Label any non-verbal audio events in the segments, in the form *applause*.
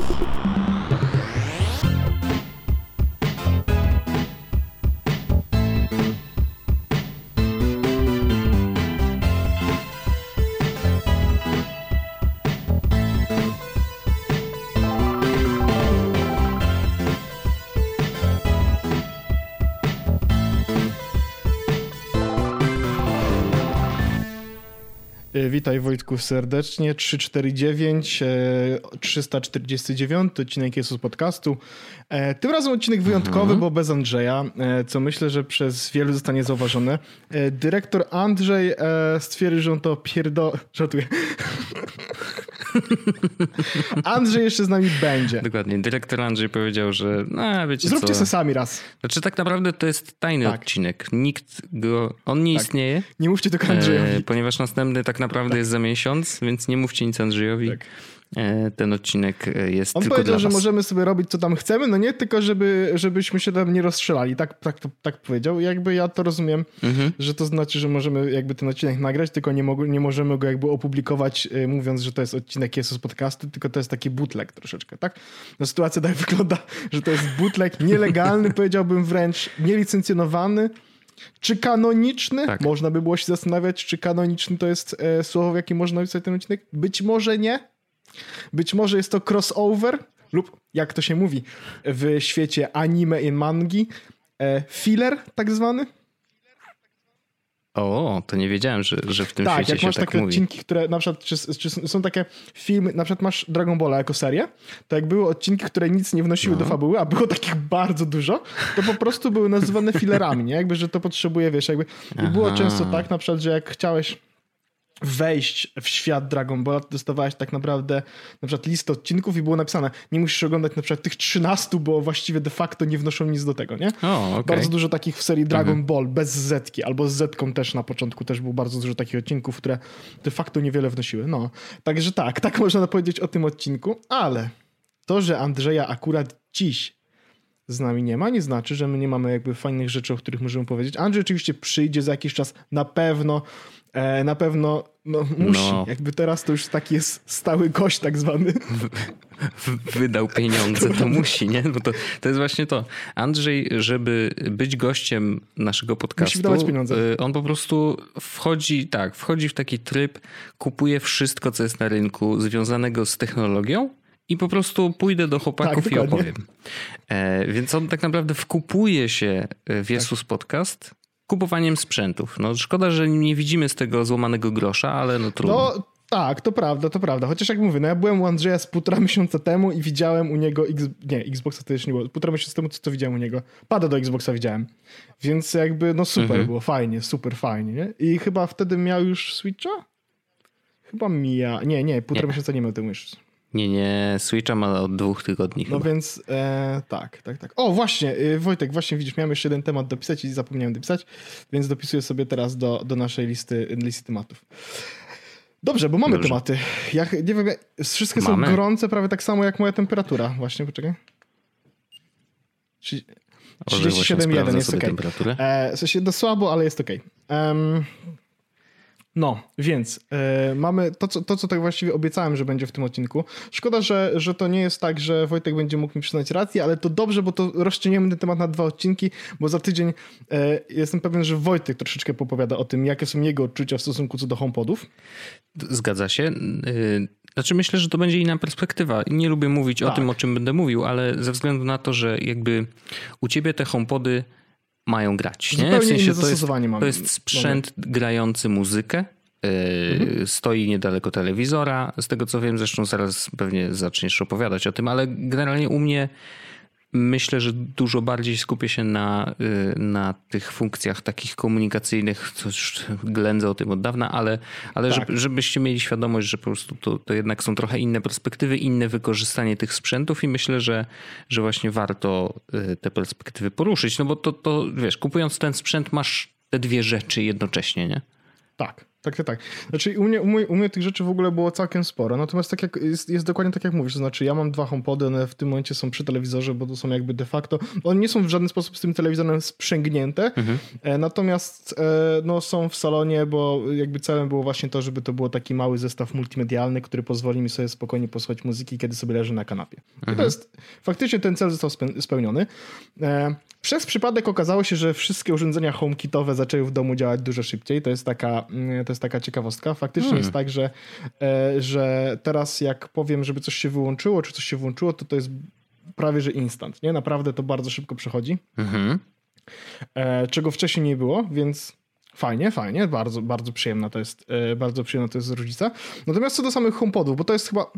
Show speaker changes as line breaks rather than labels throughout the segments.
Thank you. Witaj Wojtku serdecznie. 349, 349 odcinek jest z podcastu. E, tym razem odcinek wyjątkowy, mhm. bo bez Andrzeja, e, co myślę, że przez wielu zostanie zauważone. Dyrektor Andrzej stwierdził, że on to pierdo... *laughs* Żartuję. *laughs* Andrzej jeszcze z nami będzie.
Dokładnie. Dyrektor Andrzej powiedział, że no wiecie
Zróbcie
co.
se sami raz.
Znaczy tak naprawdę to jest tajny tak. odcinek. Nikt go... On nie tak. istnieje.
Nie mówcie tylko Andrzejowi. E,
ponieważ następny tak naprawdę tak. jest za miesiąc, więc nie mówcie nic Andrzejowi. Tak. E, ten odcinek e, jest
On
tylko
powiedział,
że
możemy sobie robić co tam chcemy, no nie tylko, żeby, żebyśmy się tam nie rozstrzelali. Tak, tak, tak powiedział. Jakby ja to rozumiem, mhm. że to znaczy, że możemy jakby ten odcinek nagrać, tylko nie, mo- nie możemy go jakby opublikować e, mówiąc, że to jest odcinek Jesus podcastu, tylko to jest taki bootleg troszeczkę, tak? No sytuacja tak *laughs* wygląda, że to jest bootleg nielegalny, powiedziałbym wręcz nielicencjonowany, czy kanoniczny? Tak. Można by było się zastanawiać, czy kanoniczny to jest e, słowo, w jakim można napisać ten odcinek. Być może nie. Być może jest to crossover lub jak to się mówi w świecie anime i mangi, e, filler tak zwany.
O, to nie wiedziałem, że, że w tym
tak,
świecie
jak masz
tak
takie
mówi.
odcinki, które na przykład, czy, czy, są takie filmy, na przykład masz Dragon Balla jako serię, to jak były odcinki, które nic nie wnosiły no. do fabuły, a było takich bardzo dużo, to po prostu były nazywane fillerami, nie? Jakby, że to potrzebuje, wiesz, jakby Aha. było często tak na przykład, że jak chciałeś wejść w świat Dragon Ball, dostawałeś tak naprawdę na przykład listę odcinków i było napisane, nie musisz oglądać na przykład tych 13, bo właściwie de facto nie wnoszą nic do tego, nie?
O, okay.
Bardzo dużo takich w serii Dragon mhm. Ball bez Zetki, albo z Zetką też na początku też było bardzo dużo takich odcinków, które de facto niewiele wnosiły. No, także tak, tak *laughs* można powiedzieć o tym odcinku, ale to, że Andrzeja akurat dziś z nami nie ma, nie znaczy, że my nie mamy jakby fajnych rzeczy, o których możemy powiedzieć. Andrzej oczywiście przyjdzie za jakiś czas, na pewno E, na pewno no, musi. No. Jakby teraz to już taki jest stały gość tak zwany.
Wydał pieniądze, to musi, nie? Bo to, to jest właśnie to. Andrzej, żeby być gościem naszego podcastu, musi
wydawać pieniądze.
Y, on po prostu wchodzi, tak, wchodzi w taki tryb, kupuje wszystko, co jest na rynku związanego z technologią i po prostu pójdę do chłopaków tak, i opowiem. E, więc on tak naprawdę wkupuje się w Jesus tak. Podcast kupowaniem sprzętów. No szkoda, że nie widzimy z tego złamanego grosza, ale no trudno.
No tak, to prawda, to prawda. Chociaż jak mówię, no ja byłem u Andrzeja z półtora *laughs* miesiąca temu i widziałem u niego, X... nie, Xboxa to jeszcze nie było, półtora miesiąca temu co to widziałem u niego? Pada do Xboxa widziałem. Więc jakby, no super mhm. było, fajnie, super fajnie, nie? I chyba wtedy miał już Switcha? Chyba mija, nie, nie, półtora nie. miesiąca nie miał temu już.
Nie, nie, Switcha ma od dwóch tygodni
No
chyba.
więc e, tak, tak, tak. O, właśnie, y, Wojtek, właśnie widzisz, miałem jeszcze jeden temat dopisać i zapomniałem dopisać, więc dopisuję sobie teraz do, do naszej listy, listy tematów. Dobrze, bo mamy Dobrze. tematy. Ja nie wiem, wszystkie mamy. są gorące prawie tak samo jak moja temperatura. Właśnie, poczekaj. 37,1 jest ok. E, w sensie no słabo, ale jest ok. Um, no, więc yy, mamy to co, to, co tak właściwie obiecałem, że będzie w tym odcinku. Szkoda, że, że to nie jest tak, że Wojtek będzie mógł mi przyznać rację, ale to dobrze, bo to rozciągniemy ten temat na dwa odcinki, bo za tydzień yy, jestem pewien, że Wojtek troszeczkę popowiada o tym, jakie są jego odczucia w stosunku co do HomePodów.
Zgadza się. Yy, znaczy myślę, że to będzie inna perspektywa. Nie lubię mówić tak. o tym, o czym będę mówił, ale ze względu na to, że jakby u ciebie te HomePody mają grać. Nie?
W sensie
to jest, to jest sprzęt mamy. grający muzykę. Mhm. Stoi niedaleko telewizora. Z tego co wiem, zresztą zaraz pewnie zaczniesz opowiadać o tym, ale generalnie u mnie Myślę, że dużo bardziej skupię się na, y, na tych funkcjach takich komunikacyjnych, co już ględzę o tym od dawna, ale, ale tak. żeby, żebyście mieli świadomość, że po prostu to, to jednak są trochę inne perspektywy, inne wykorzystanie tych sprzętów i myślę, że, że właśnie warto y, te perspektywy poruszyć, no bo to, to wiesz, kupując ten sprzęt masz te dwie rzeczy jednocześnie, nie?
Tak, tak, tak, tak. Znaczy u mnie, u mnie, u mnie tych rzeczy w ogóle było całkiem sporo, natomiast tak jak, jest, jest dokładnie tak jak mówisz, to znaczy ja mam dwa HomePody, one w tym momencie są przy telewizorze, bo to są jakby de facto, one nie są w żaden sposób z tym telewizorem sprzęgnięte, mhm. E, natomiast e, no, są w salonie, bo jakby celem było właśnie to, żeby to było taki mały zestaw multimedialny, który pozwoli mi sobie spokojnie posłuchać muzyki, kiedy sobie leży na kanapie. Mhm. I to mhm. jest, faktycznie ten cel został spełniony. Przez przypadek okazało się, że wszystkie urządzenia HomeKitowe zaczęły w domu działać dużo szybciej. To jest taka, mm, to jest taka ciekawostka. Faktycznie hmm. jest tak, że, e, że teraz jak powiem, żeby coś się wyłączyło, czy coś się włączyło, to to jest prawie że instant. Nie? Naprawdę to bardzo szybko przechodzi. Mhm. E, czego wcześniej nie było, więc Fajnie, fajnie, bardzo, bardzo przyjemna to jest, e, bardzo przyjemna to jest różnica. Natomiast co do samych HomePodów, bo to jest chyba,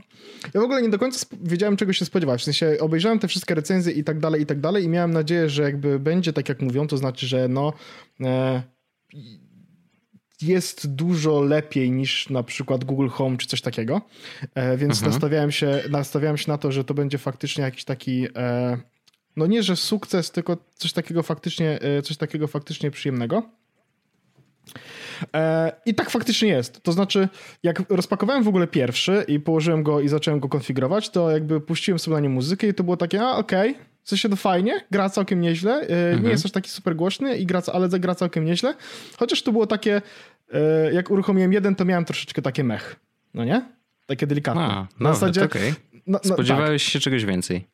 ja w ogóle nie do końca wiedziałem czego się spodziewać, w sensie obejrzałem te wszystkie recenzje i tak dalej, i tak dalej i miałem nadzieję, że jakby będzie tak jak mówią, to znaczy, że no e, jest dużo lepiej niż na przykład Google Home czy coś takiego, e, więc mhm. nastawiałem, się, nastawiałem się na to, że to będzie faktycznie jakiś taki e, no nie, że sukces, tylko coś takiego faktycznie, e, coś takiego faktycznie przyjemnego. E, I tak faktycznie jest. To znaczy, jak rozpakowałem w ogóle pierwszy i położyłem go i zacząłem go konfigurować, to jakby puściłem sobie na nie muzykę i to było takie, a okej, okay, w sensie to fajnie, gra całkiem nieźle, e, mhm. nie jest aż taki super głośny, i gra, ale gra całkiem nieźle. Chociaż to było takie, e, jak uruchomiłem jeden, to miałem troszeczkę takie mech, no nie? Takie delikatne. A,
na zasadzie, okay. no, no, Spodziewałeś tak. się czegoś więcej?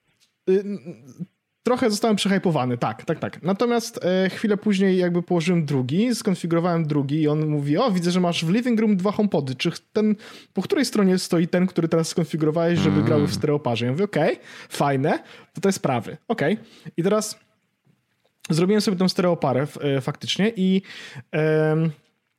Trochę zostałem przehypowany, tak, tak, tak. Natomiast e, chwilę później jakby położyłem drugi, skonfigurowałem drugi i on mówi, o widzę, że masz w living room dwa HomePody, czy ten, po której stronie stoi ten, który teraz skonfigurowałeś, żeby mm. grały w stereoparze? Ja mówię, okej, okay, fajne, to to jest prawy, okej. Okay. I teraz zrobiłem sobie tą stereoparę e, faktycznie i e,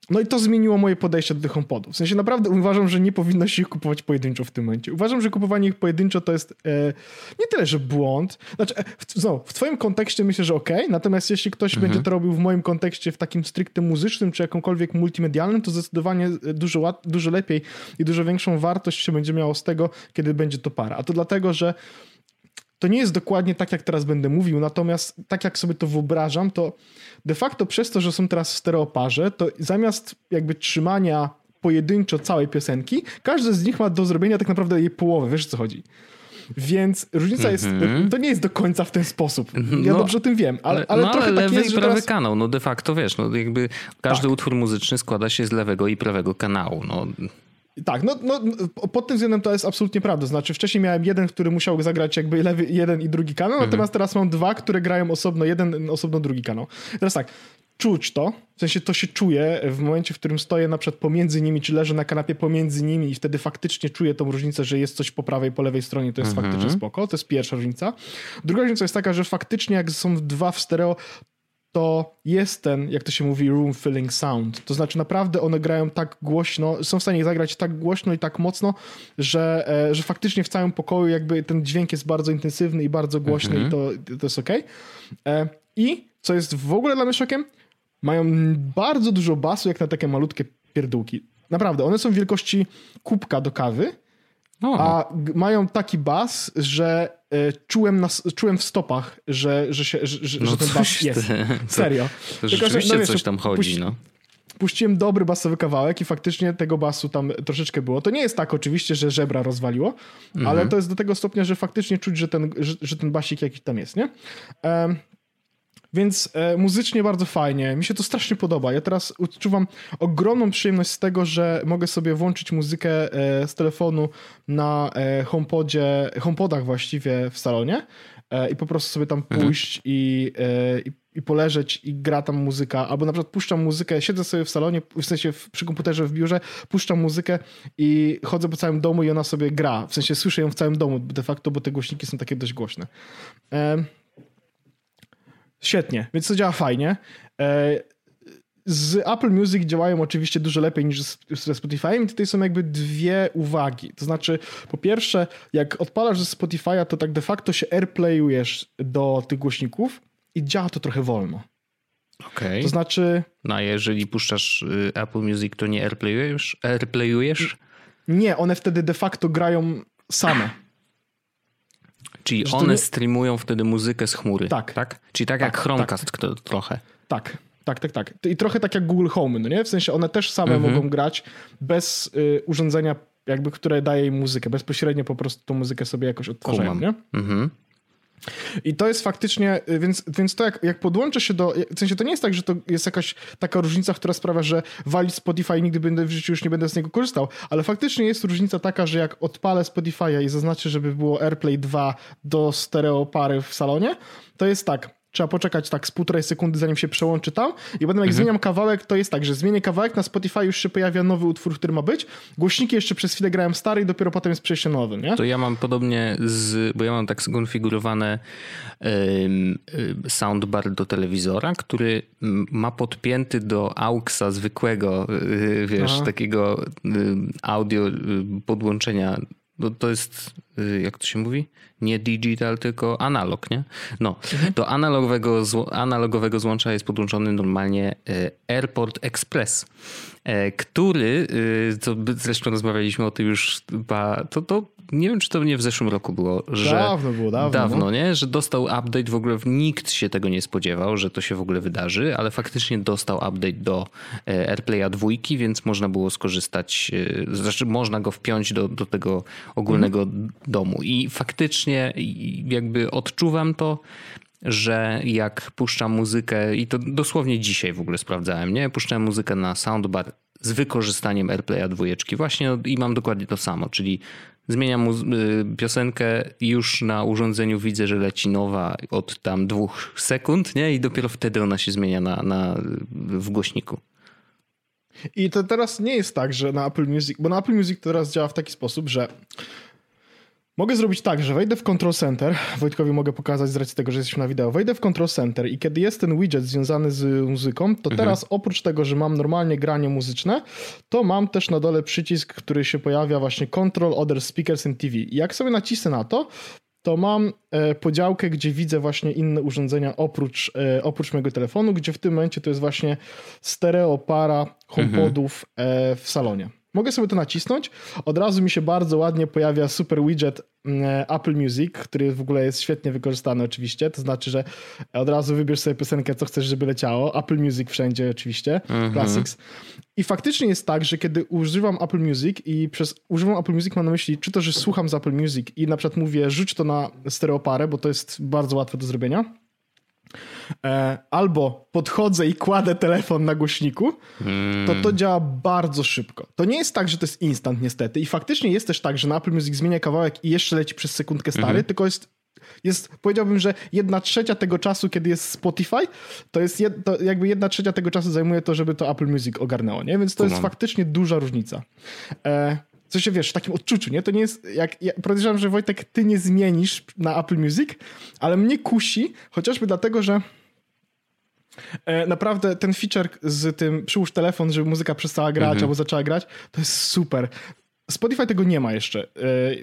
no i to zmieniło moje podejście do tych HomePodów. W sensie naprawdę uważam, że nie powinno się ich kupować pojedynczo w tym momencie. Uważam, że kupowanie ich pojedynczo to jest e, nie tyle, że błąd. Znaczy, e, w, w twoim kontekście myślę, że okej, okay, natomiast jeśli ktoś mhm. będzie to robił w moim kontekście w takim stricte muzycznym, czy jakąkolwiek multimedialnym, to zdecydowanie e, dużo, dużo lepiej i dużo większą wartość się będzie miało z tego, kiedy będzie to para. A to dlatego, że to nie jest dokładnie tak, jak teraz będę mówił, natomiast tak jak sobie to wyobrażam, to de facto przez to, że są teraz w stereoparze, to zamiast jakby trzymania pojedynczo całej piosenki, każdy z nich ma do zrobienia tak naprawdę jej połowę, wiesz o co chodzi. Więc różnica jest, mm-hmm. to nie jest do końca w ten sposób. Ja no, dobrze o tym wiem, ale, ale
no,
trochę
ale
tak
lewy
jest,
i prawy teraz... kanał, no de facto wiesz, no jakby każdy tak. utwór muzyczny składa się z lewego i prawego kanału, no.
Tak, no, no pod tym względem to jest absolutnie prawda. Znaczy wcześniej miałem jeden, który musiał zagrać jakby lewy jeden i drugi kanał, mhm. natomiast teraz mam dwa, które grają osobno jeden, osobno drugi kanał. Teraz tak, czuć to, w sensie to się czuje w momencie, w którym stoję na przykład pomiędzy nimi, czy leżę na kanapie pomiędzy nimi i wtedy faktycznie czuję tą różnicę, że jest coś po prawej, po lewej stronie, to jest mhm. faktycznie spoko. To jest pierwsza różnica. Druga różnica jest taka, że faktycznie jak są dwa w stereo, to jest ten, jak to się mówi, room filling sound. To znaczy naprawdę one grają tak głośno, są w stanie zagrać tak głośno i tak mocno, że, e, że faktycznie w całym pokoju jakby ten dźwięk jest bardzo intensywny i bardzo głośny i mhm. to, to jest ok. E, I co jest w ogóle dla mnie szokiem, mają bardzo dużo basu jak na takie malutkie pierdółki. Naprawdę, one są wielkości kubka do kawy, o. a mają taki bas, że E, czułem, na, czułem w stopach, że, że, się, że, no że ten bas jest. *laughs* Serio.
To, to rzeczywiście no, wiesz, coś tam chodzi, puści, no.
Puściłem dobry basowy kawałek i faktycznie tego basu tam troszeczkę było. To nie jest tak oczywiście, że żebra rozwaliło, mhm. ale to jest do tego stopnia, że faktycznie czuć, że ten, że, że ten basik jakiś tam jest, nie? Um, więc e, muzycznie bardzo fajnie. Mi się to strasznie podoba. Ja teraz odczuwam ogromną przyjemność z tego, że mogę sobie włączyć muzykę e, z telefonu na e, HomePodzie, HomePodach właściwie w salonie e, i po prostu sobie tam mhm. pójść i, e, i, i, poleżeć i gra tam muzyka. Albo na przykład puszczam muzykę, siedzę sobie w salonie, w sensie w, przy komputerze w biurze, puszczam muzykę i chodzę po całym domu i ona sobie gra. W sensie słyszę ją w całym domu de facto, bo te głośniki są takie dość głośne. Świetnie, więc to działa fajnie. E, z Apple Music działają oczywiście dużo lepiej niż ze Spotify. I tutaj są jakby dwie uwagi. To znaczy, po pierwsze, jak odpalasz ze Spotify'a, to tak de facto się airplayujesz do tych głośników i działa to trochę wolno.
Okej. Okay.
To znaczy.
No a jeżeli puszczasz y, Apple Music, to nie airplayujesz? airplayujesz?
Nie, one wtedy de facto grają same.
Czyli one nie... streamują wtedy muzykę z chmury. Tak. tak? Czyli tak, tak jak Chromecast tak. trochę.
Tak. Tak, tak, tak. I trochę tak jak Google Home, no nie? W sensie one też same mhm. mogą grać bez y, urządzenia, jakby, które daje im muzykę. Bezpośrednio po prostu tą muzykę sobie jakoś odtwarzają, Kumam. nie? Mhm. I to jest faktycznie, y, więc, więc to jak, jak podłączę się do, w sensie to nie jest tak, że to jest jakaś taka różnica, która sprawia, że walić Spotify nigdy będę w życiu już nie będę z niego korzystał, ale faktycznie jest różnica taka, że jak odpalę Spotify'a i zaznaczę, żeby było AirPlay 2 do stereo pary w salonie, to jest tak, trzeba poczekać tak z półtorej sekundy, zanim się przełączy tam i potem jak mhm. zmieniam kawałek, to jest tak, że zmienię kawałek, na Spotify już się pojawia nowy utwór, który ma być. Głośniki jeszcze przez chwilę grałem stary i dopiero potem jest przejście nowy, nie?
To ja mam podobnie z, bo ja mam tak skonfigurowane um, soundbar do telewizora, który ma podpięty do AUXa zwykłego, y, wiesz, Aha. takiego audio y, podłączenia no to jest, y, jak to się mówi? Nie digital, tylko analog, nie? No, mhm. do analogowego, analogowego złącza jest podłączony normalnie y, AirPort Express, e, który, y, zresztą rozmawialiśmy o tym już, to, to nie wiem, czy to nie w zeszłym roku było, że...
Dawno było, dawno.
Dawno, no. nie? Że dostał update, w ogóle nikt się tego nie spodziewał, że to się w ogóle wydarzy, ale faktycznie dostał update do AirPlaya dwójki, więc można było skorzystać, znaczy można go wpiąć do, do tego ogólnego mhm. Domu i faktycznie jakby odczuwam to, że jak puszczam muzykę, i to dosłownie dzisiaj w ogóle sprawdzałem, nie? Puszczałem muzykę na soundbar z wykorzystaniem AirPlaya dwójeczki właśnie i mam dokładnie to samo, czyli Zmieniam y, piosenkę już na urządzeniu widzę, że leci nowa od tam dwóch sekund, nie? I dopiero wtedy ona się zmienia na, na, w głośniku.
I to teraz nie jest tak, że na Apple Music, bo na Apple Music teraz działa w taki sposób, że Mogę zrobić tak, że wejdę w Control Center, Wojtkowi mogę pokazać z racji tego, że jesteśmy na wideo, wejdę w Control Center i kiedy jest ten widget związany z muzyką, to mhm. teraz oprócz tego, że mam normalnie granie muzyczne, to mam też na dole przycisk, który się pojawia właśnie Control Other Speakers and TV. I jak sobie nacisnę na to, to mam e, podziałkę, gdzie widzę właśnie inne urządzenia oprócz, e, oprócz mojego telefonu, gdzie w tym momencie to jest właśnie stereo para HomePodów mhm. w salonie. Mogę sobie to nacisnąć. Od razu mi się bardzo ładnie pojawia super widget mm, Apple Music, który w ogóle jest świetnie wykorzystany oczywiście. To znaczy, że od razu wybierz sobie piosenkę, co chcesz, żeby leciało. Apple Music wszędzie oczywiście, mhm. Classics. I faktycznie jest tak, że kiedy używam Apple Music i przez używam Apple Music mam na myśli, czy to, że słucham z Apple Music i na przykład mówię, rzuć to na stereoparę, bo to jest bardzo łatwe do zrobienia E, albo podchodzę i kładę telefon na głośniku, to to działa bardzo szybko. To nie jest tak, że to jest instant niestety i faktycznie jest też tak, że na Apple Music zmienia kawałek i jeszcze leci przez sekundkę stary, mhm. tylko jest jest, powiedziałbym, że jedna trzecia tego czasu, kiedy jest Spotify, to jest jed, to jakby jedna trzecia tego czasu zajmuje to, żeby to Apple Music ogarnęło, nie? Więc to jest faktycznie duża różnica. E, co się wiesz, w takim odczuciu, nie? To nie jest, jak, ja podejrzewam, że Wojtek, ty nie zmienisz na Apple Music, ale mnie kusi, chociażby dlatego, że e, naprawdę ten feature z tym przyłóż telefon, żeby muzyka przestała grać mhm. albo zaczęła grać, to jest super. Spotify tego nie ma jeszcze. E,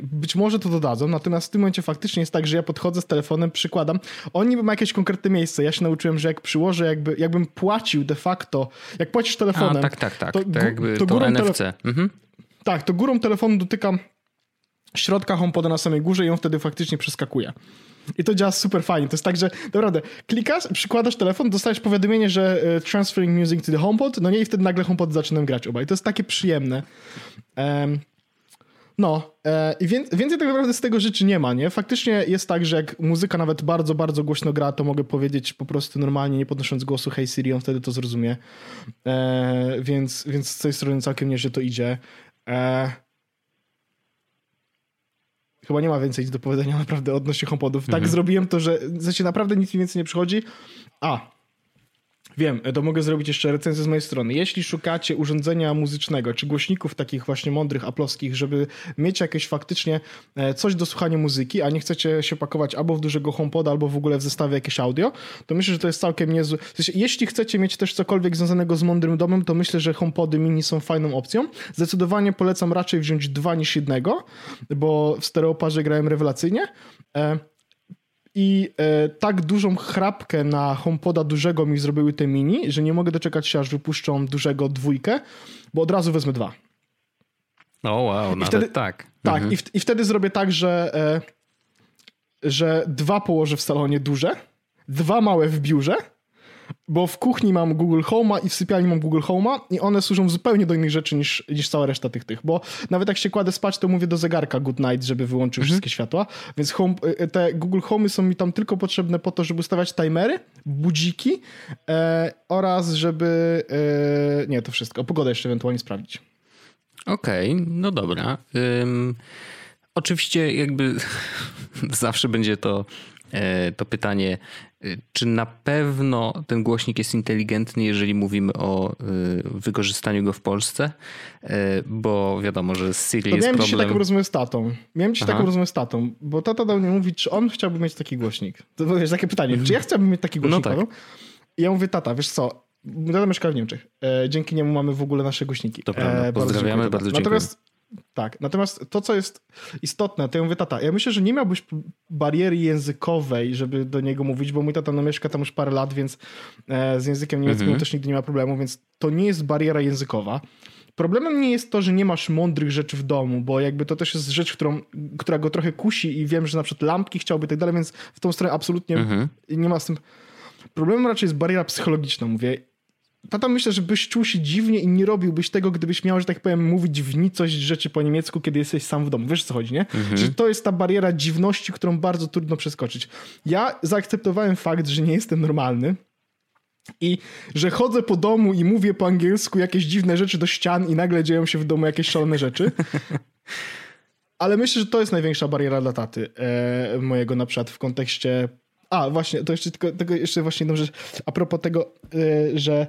być może to dodadzą, natomiast w tym momencie faktycznie jest tak, że ja podchodzę z telefonem, przykładam. On niby ma jakieś konkretne miejsce. Ja się nauczyłem, że jak przyłożę, jakby, jakbym płacił de facto, jak płacisz telefonem. A,
tak, tak, tak. To, tak jakby to, to NFC. Mhm.
Tak, to górą telefonu dotykam środka HomePoda na samej górze i on wtedy faktycznie przeskakuje. I to działa super fajnie. To jest tak, że naprawdę klikasz, przykładasz telefon, dostajesz powiadomienie, że e, transferring music to the HomePod, no nie i wtedy nagle HomePod zaczyna grać obaj. To jest takie przyjemne. Um, no, e, i więcej tak naprawdę z tego rzeczy nie ma, nie? Faktycznie jest tak, że jak muzyka nawet bardzo, bardzo głośno gra, to mogę powiedzieć po prostu normalnie, nie podnosząc głosu Hey Siri, on wtedy to zrozumie. E, więc, więc z tej strony całkiem nieźle to idzie. E... Chyba nie ma więcej do powiedzenia *laughs* naprawdę odnośnie HomePodów. Tak mhm. zrobiłem to, że znaczy naprawdę nic mi więcej nie przychodzi. A, Wiem, to mogę zrobić jeszcze recenzję z mojej strony. Jeśli szukacie urządzenia muzycznego, czy głośników takich właśnie mądrych, aplowskich, żeby mieć jakieś faktycznie e, coś do słuchania muzyki, a nie chcecie się pakować albo w dużego HomePoda, albo w ogóle w zestawie jakieś audio, to myślę, że to jest całkiem niezły. W sensie, jeśli chcecie mieć też cokolwiek związanego z mądrym domem, to myślę, że HomePody mini są fajną opcją. Zdecydowanie polecam raczej wziąć dwa niż jednego, bo w stereoparze grałem rewelacyjnie. I e, tak dużą chrapkę na HomePoda dużego mi zrobiły te mini, że nie mogę doczekać się, aż wypuszczą dużego dwójkę, bo od razu wezmę dwa.
O oh, wow, I wtedy, tak.
Tak, mhm. i, w, i wtedy zrobię tak, że, e, że dwa położę w salonie duże, dwa małe w biurze, bo w kuchni mam Google Home'a i w sypialni mam Google Home'a i one służą zupełnie do innych rzeczy niż, niż cała reszta tych tych, bo nawet jak się kładę spać, to mówię do zegarka good night, żeby wyłączył mhm. wszystkie światła, więc home, e, te Google Home'y są mi tam tylko potrzebne po to, żeby ustawiać timery, budziki e, oraz żeby e, nie, to wszystko, pogodę jeszcze ewentualnie sprawdzić.
Okej, okay, no dobra. Um, oczywiście jakby *laughs* zawsze będzie to to pytanie, e, czy na pewno ten głośnik jest inteligentny, jeżeli mówimy o e, wykorzystaniu go w Polsce? Bo wiadomo, że z Siri to jest
miałem
problem.
Miałem taką rozmowę z tatą. Miałem dzisiaj taką rozmowę z tatą, bo tata dał mi mówić, czy on chciałby mieć taki głośnik. To jest takie pytanie, czy ja chciałbym mieć taki głośnik? No tak. I ja mówię, tata, wiesz co, tata mieszka w Niemczech. Dzięki niemu mamy w ogóle nasze głośniki.
To prawda, pozdrawiamy, bardzo, bardzo dziękuję. Natomiast
tak, natomiast to, co jest istotne, to ja mówię, tata, ja myślę, że nie miałbyś bariery językowej, żeby do niego mówić, bo mój tata no, mieszka tam już parę lat, więc e, z językiem niemieckim mhm. też nigdy nie ma problemu, więc to nie jest bariera językowa. Problemem nie jest to, że nie masz mądrych rzeczy w domu, bo jakby to też jest rzecz, którą, która go trochę kusi i wiem, że na przykład lampki chciałby i tak dalej, więc w tą stronę absolutnie mhm. nie ma z tym... Problemem raczej jest bariera psychologiczna, mówię tata myślę, że byś czuł się dziwnie i nie robiłbyś tego, gdybyś miał, że tak powiem, mówić w nicość rzeczy po niemiecku, kiedy jesteś sam w domu. Wiesz, co chodzi, nie? Mhm. Że to jest ta bariera dziwności, którą bardzo trudno przeskoczyć. Ja zaakceptowałem fakt, że nie jestem normalny, i że chodzę po domu i mówię po angielsku jakieś dziwne rzeczy do ścian i nagle dzieją się w domu jakieś szalone rzeczy. *laughs* Ale myślę, że to jest największa bariera dla taty e, mojego na przykład w kontekście a, właśnie, to jeszcze tylko, tego jeszcze właśnie jedną rzecz. A propos tego, y, że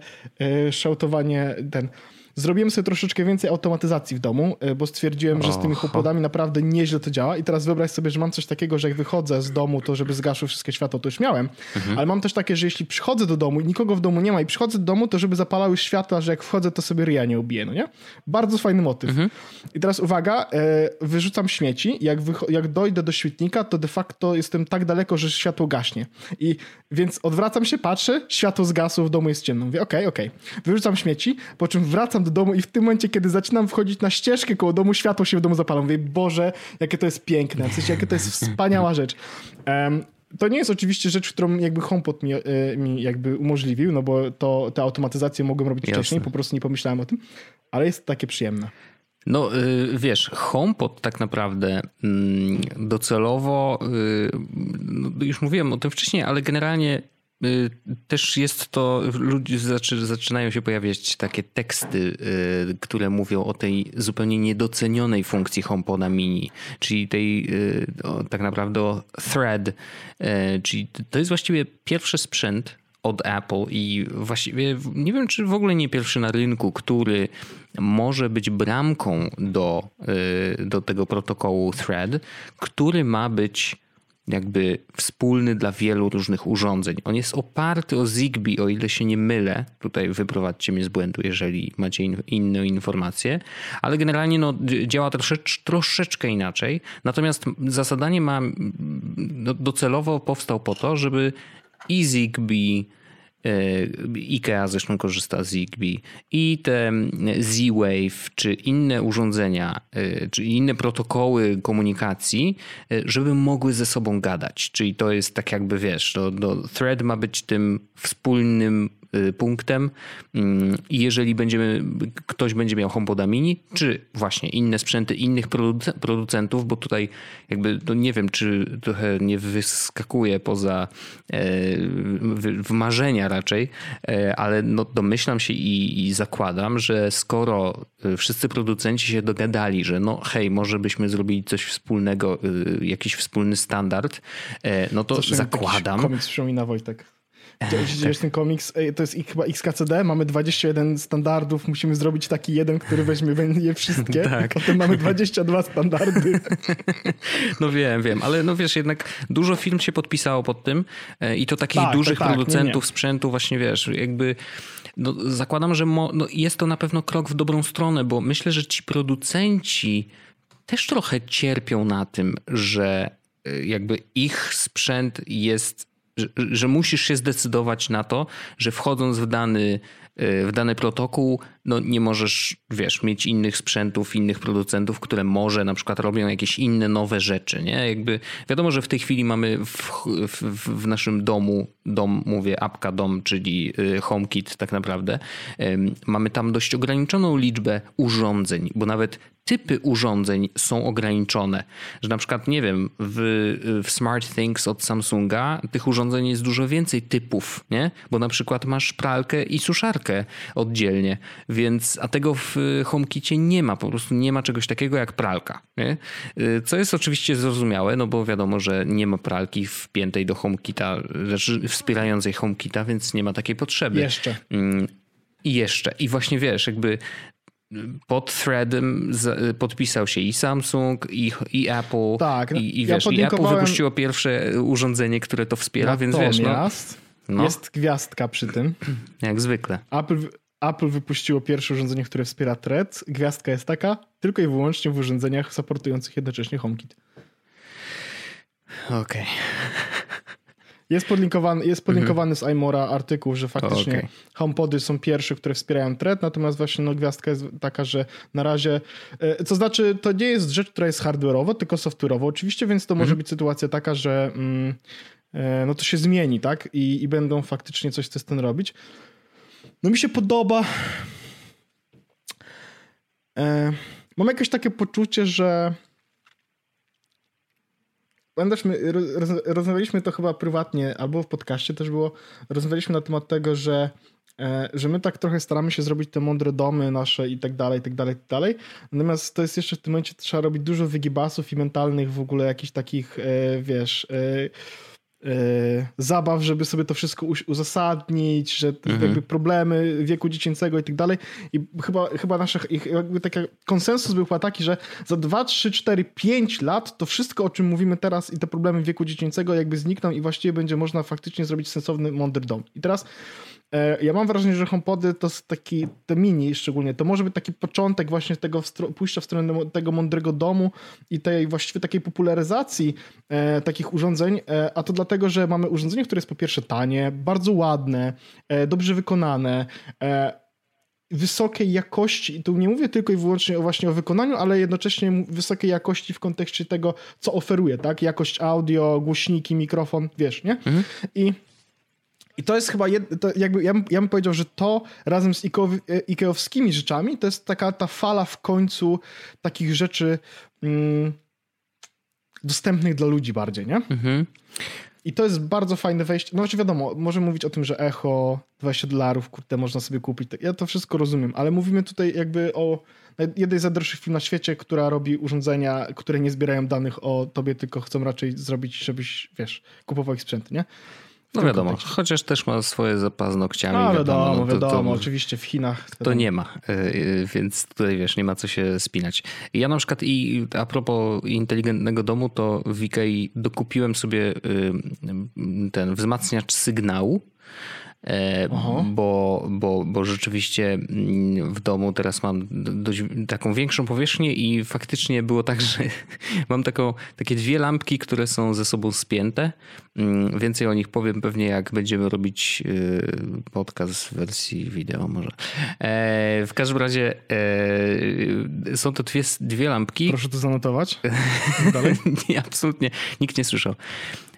y, szałtowanie ten Zrobiłem sobie troszeczkę więcej automatyzacji w domu, e, bo stwierdziłem, że z tymi HomePodami naprawdę nieźle to działa. I teraz wyobraź sobie, że mam coś takiego, że jak wychodzę z domu, to żeby zgasły wszystkie światło, to już miałem. Mhm. Ale mam też takie, że jeśli przychodzę do domu i nikogo w domu nie ma i przychodzę do domu, to żeby zapalały światła, że jak wchodzę, to sobie ryja nie ubiję, no nie? Bardzo fajny motyw. Mhm. I teraz uwaga, e, wyrzucam śmieci. Jak, jak dojdę do świetnika, to de facto jestem tak daleko, że światło gaśnie. I więc odwracam się, patrzę, światło zgasło, w domu jest ciemno. Mówię, okej, okay, okej. Okay. Wyrzucam śmieci, po czym wracam do domu i w tym momencie, kiedy zaczynam wchodzić na ścieżkę koło domu, światło się w domu zapala. Mówię, Boże, jakie to jest piękne, w sensie, jakie to jest wspaniała rzecz. Um, to nie jest oczywiście rzecz, którą jakby HomePod mi, e, mi jakby umożliwił, no bo to, te automatyzacje mogłem robić Jasne. wcześniej, po prostu nie pomyślałem o tym, ale jest takie przyjemne.
No y, wiesz, HomePod tak naprawdę mm, docelowo, y, no, już mówiłem o tym wcześniej, ale generalnie też jest to, ludzie zaczynają się pojawiać takie teksty, y, które mówią o tej zupełnie niedocenionej funkcji HomePoda mini, czyli tej y, tak naprawdę o thread, czyli to jest właściwie pierwszy sprzęt od Apple i właściwie nie wiem, czy w ogóle nie pierwszy na rynku, który może być bramką do, do tego protokołu Thread, który ma być jakby wspólny dla wielu różnych urządzeń. On jest oparty o Zigbee, o ile się nie mylę. Tutaj wyprowadźcie mnie z błędu, jeżeli macie in, inne informacje, ale generalnie no, działa troszecz, troszeczkę inaczej. Natomiast zasadanie ma no, docelowo powstał po to, żeby i Zigbee IKEA zresztą korzysta z Zigbee i te Z-Wave czy inne urządzenia, e, czy inne protokoły komunikacji, e, żeby mogły ze sobą gadać. Czyli to jest tak jakby wiesz, to, to Thread ma być tym wspólnym punktem mm, i jeżeli będziemy, ktoś będzie miał HomePoda mini, czy właśnie inne sprzęty innych producentów, bo tutaj jakby to nie wiem, czy trochę nie wyskakuje poza e, w marzenia raczej, e, ale no domyślam się i, i zakładam, że skoro e, wszyscy producenci się dogadali, że no hej, może byśmy zrobili coś wspólnego, jakiś wspólny standard, no to zakładam...
Komiks przypomina Wojtek. Widzisz tak. ten komiks, to jest chyba XKCD, mamy 21 standardów, musimy zrobić taki jeden, który weźmie je wszystkie, *laughs* tak. potem mamy 22 standardy. *laughs*
No wiem, wiem, ale no wiesz, jednak dużo firm się podpisało pod tym e, i to takich tak, dużych tak, tak producentów nie, nie. sprzętu właśnie, wiesz, jakby no, zakładam, że mo, no, jest to na pewno krok w dobrą stronę, bo myślę, że ci producenci też trochę cierpią na tym, że e, jakby ich sprzęt jest że, że musisz się zdecydować na to, że wchodząc w dany w dany protokół, no nie możesz, wiesz, mieć innych sprzętów, innych producentów, które może na przykład robią jakieś inne nowe rzeczy, nie? Jakby wiadomo, że w tej chwili mamy w, w, w naszym domu, dom, mówię apka dom, czyli y, HomeKit tak naprawdę, mamy tam dość ograniczoną liczbę urządzeń, bo nawet typy urządzeń są ograniczone. Że na przykład, nie wiem, w, w Smart Things od Samsunga tych urządzeń jest dużo więcej typów, nie? Bo na przykład masz pralkę i suszarkę oddzielnie, więc, a tego w HomeKicie nie ma, po prostu nie ma czegoś takiego jak pralka, nie? Co jest oczywiście zrozumiałe, no bo wiadomo, że nie ma pralki wpiętej do HomeKita, znaczy wspierającej HomeKita, więc nie ma takiej potrzeby.
Jeszcze.
Mm, I jeszcze. I właśnie wiesz, jakby pod threadem podpisał się i Samsung, i, i Apple.
Tak,
i, i, wiesz, ja i Apple wypuściło pierwsze urządzenie, które to wspiera, więc wiesz. No,
no. jest gwiazdka przy tym. *clears throat*
Jak zwykle.
Apple, Apple wypuściło pierwsze urządzenie, które wspiera thread. Gwiazdka jest taka tylko i wyłącznie w urządzeniach supportujących jednocześnie HomeKit.
Okej. Okay.
Jest podlinkowany, jest podlinkowany mhm. z iMora artykuł, że faktycznie okay. HomePody są pierwsze, które wspierają thread, natomiast właśnie no, gwiazdka jest taka, że na razie, e, co znaczy to nie jest rzecz, która jest hardware'owa, tylko software'owa oczywiście, więc to mhm. może być sytuacja taka, że mm, e, no to się zmieni, tak? I, I będą faktycznie coś z tym robić. No mi się podoba. E, mam jakieś takie poczucie, że pamiętasz, my roz, rozmawialiśmy to chyba prywatnie, albo w podcaście też było, rozmawialiśmy na temat tego, że, e, że my tak trochę staramy się zrobić te mądre domy nasze i tak dalej, i tak dalej, i tak dalej. Natomiast to jest jeszcze w tym momencie, trzeba robić dużo wygibasów i mentalnych w ogóle jakichś takich, e, wiesz... E, zabaw, żeby sobie to wszystko uzasadnić, że mhm. jakby problemy wieku dziecięcego i tak dalej. I chyba, chyba nasz jakby taki konsensus był chyba taki, że za 2, 3, 4, 5 lat to wszystko, o czym mówimy teraz i te problemy wieku dziecięcego jakby znikną i właściwie będzie można faktycznie zrobić sensowny, mądry dom. I teraz ja mam wrażenie, że HomePody to taki, te mini szczególnie, to może być taki początek właśnie tego pójścia w stronę tego mądrego domu i tej właściwie takiej popularyzacji e, takich urządzeń, e, a to dlatego, że mamy urządzenie, które jest po pierwsze tanie, bardzo ładne, e, dobrze wykonane, e, wysokiej jakości, i tu nie mówię tylko i wyłącznie o właśnie o wykonaniu, ale jednocześnie wysokiej jakości w kontekście tego, co oferuje, tak? Jakość audio, głośniki, mikrofon, wiesz, nie? Mhm. I i to jest chyba, jed, jakby, ja, bym, ja bym powiedział, że to razem z ikeowskimi rzeczami, to jest taka ta fala w końcu takich rzeczy mm, dostępnych dla ludzi bardziej, nie? Mhm. I to jest bardzo fajne wejście. No oczywiście wiadomo, możemy mówić o tym, że echo 20 dolarów, kurde, można sobie kupić. Ja to wszystko rozumiem, ale mówimy tutaj jakby o jednej z najdroższych firm na świecie, która robi urządzenia, które nie zbierają danych o tobie, tylko chcą raczej zrobić, żebyś, wiesz, kupował ich sprzęt, nie?
No wiadomo, chociaż też ma swoje za paznokciami.
No wiadomo, wiadomo, to, wiadomo to, oczywiście w Chinach.
To nie ma, e, e, więc tutaj wiesz, nie ma co się spinać. Ja na przykład i a propos inteligentnego domu, to w Ikei dokupiłem sobie ten wzmacniacz sygnału bo, bo, bo rzeczywiście mm, w domu teraz mam dość, taką większą powierzchnię i faktycznie było tak, że *laughs* mam taką, takie dwie lampki, które są ze sobą spięte. Mm, więcej o nich powiem pewnie jak będziemy robić e, podcast w wersji wideo może. E, w każdym razie są to dwie, dwie lampki.
Proszę to zanotować. *laughs*
nie, absolutnie. Nikt nie słyszał.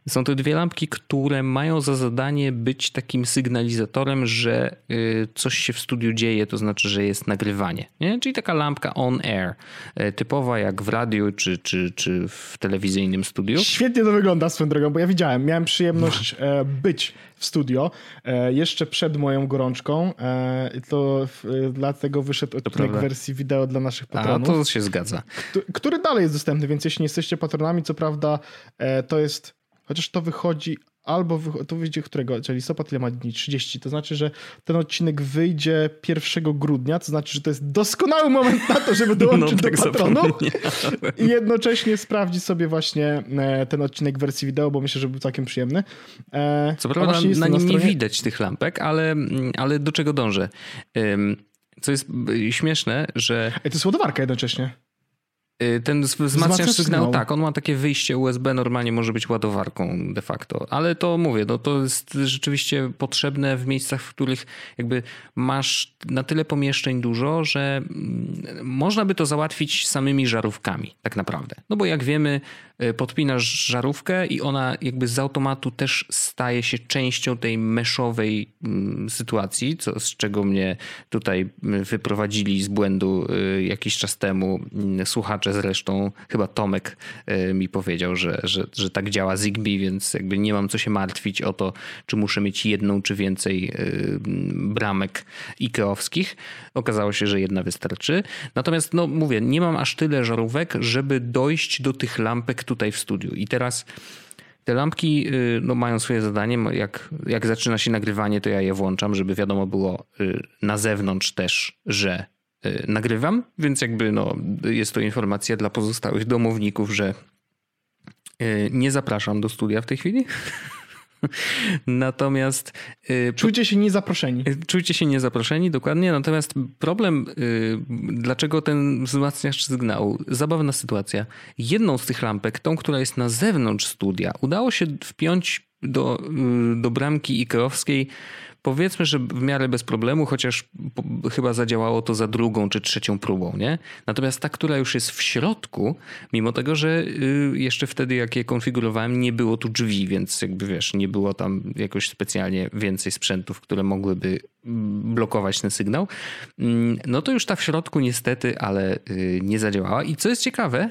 Są to dwie lampki, które mają za zadanie być takim sygnalizatorem, że y, coś się w studiu dzieje, to znaczy, że jest nagrywanie. Nie? Czyli taka lampka on air, y, typowa jak w radiu czy, czy, czy w telewizyjnym studiu.
Świetnie to wygląda swoją drogą, bo ja widziałem, miałem przyjemność e, być w studio e, jeszcze przed moją gorączką. E, to dlatego wyszedł odcinek wersji wideo dla naszych patronów.
A, to się zgadza.
Który dalej jest dostępny, więc jeśli nie jesteście patronami, co prawda to jest Chociaż to wychodzi albo to wyjdzie którego, czyli listopad ile ma dni? 30. To znaczy, że ten odcinek wyjdzie 1 grudnia, to znaczy, że to jest doskonały moment na to, żeby *laughs* dołączyć no, do patronu *laughs* i jednocześnie sprawdzić sobie właśnie e, ten odcinek w wersji wideo, bo myślę, że był całkiem przyjemny.
E, Co prawda na, na nim nie widać tych lampek, ale, ale do czego dążę? Co jest śmieszne, że...
Ej, to jest ładowarka jednocześnie.
Y, ten wzmacniacz sygnału, tak, on ma takie wyjście USB, normalnie może być ładowarką de facto, ale to mówię, no to jest rzeczywiście potrzebne w miejscach, w których jakby masz na tyle pomieszczeń dużo, że mm, można by to załatwić samymi żarówkami tak naprawdę. No bo jak wiemy, y, podpinasz żarówkę i ona jakby z automatu też staje się częścią tej meszowej mm, sytuacji, co, z czego mnie tutaj y, wyprowadzili z błędu jakiś czas temu słuchacze zresztą, chyba Tomek e, mi powiedział, że, że, że tak działa Zigbee, więc jakby nie mam co się martwić o to, czy muszę mieć jedną czy więcej e, bramek ikeowskich. Okazało się, że jedna wystarczy. Natomiast, no mówię, nie mam aż tyle żarówek, żeby dojść do tych lampek tutaj w studiu. I teraz te lampki y, no, mają swoje zadanie. Jak, jak zaczyna się nagrywanie, to ja je włączam, żeby wiadomo było y, na zewnątrz też, że Y, nagrywam, więc jakby no, jest to informacja dla pozostałych domowników, że y, nie zapraszam do studia w tej chwili. *laughs* Natomiast.
Y, czujcie się niezaproszeni.
Czujcie się niezaproszeni, dokładnie. Natomiast problem, dlaczego ten wzmacniacz sygnału? Zabawna sytuacja. Jedną z tych lampek, tą, która jest na zewnątrz studia, udało się wpiąć do, do bramki ikeowskiej powiedzmy, że w miarę bez problemu, chociaż chyba zadziałało to za drugą czy trzecią próbą, nie? Natomiast ta, która już jest w środku, mimo tego, że y, jeszcze wtedy jak je konfigurowałem, nie było tu drzwi, więc jakby wiesz, nie było tam jakoś specjalnie więcej sprzętów, które mogłyby mm, blokować ten sygnał, mm, no to już ta w środku niestety, ale y, nie zadziałała. I co jest ciekawe,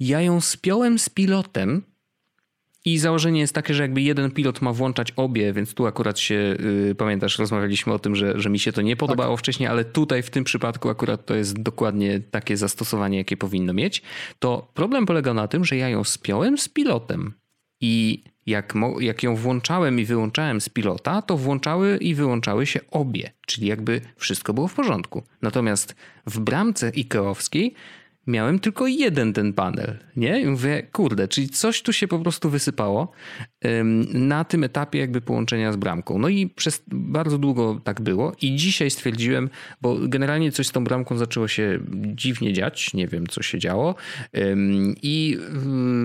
ja ją spiąłem z pilotem, i założenie jest takie, że jakby jeden pilot ma włączać obie, więc tu akurat się, yy, pamiętasz, rozmawialiśmy o tym, że, że mi się to nie podobało tak. wcześniej, ale tutaj w tym przypadku akurat to jest dokładnie takie zastosowanie, jakie powinno mieć. To problem polega na tym, że ja ją spiąłem z pilotem i jak, jak ją włączałem i wyłączałem z pilota, to włączały i wyłączały się obie, czyli jakby wszystko było w porządku. Natomiast w bramce Ikeowskiej miałem tylko jeden ten panel, nie? I mówię, kurde, czyli coś tu się po prostu wysypało na tym etapie jakby połączenia z bramką. No i przez bardzo długo tak było i dzisiaj stwierdziłem, bo generalnie coś z tą bramką zaczęło się dziwnie dziać, nie wiem co się działo i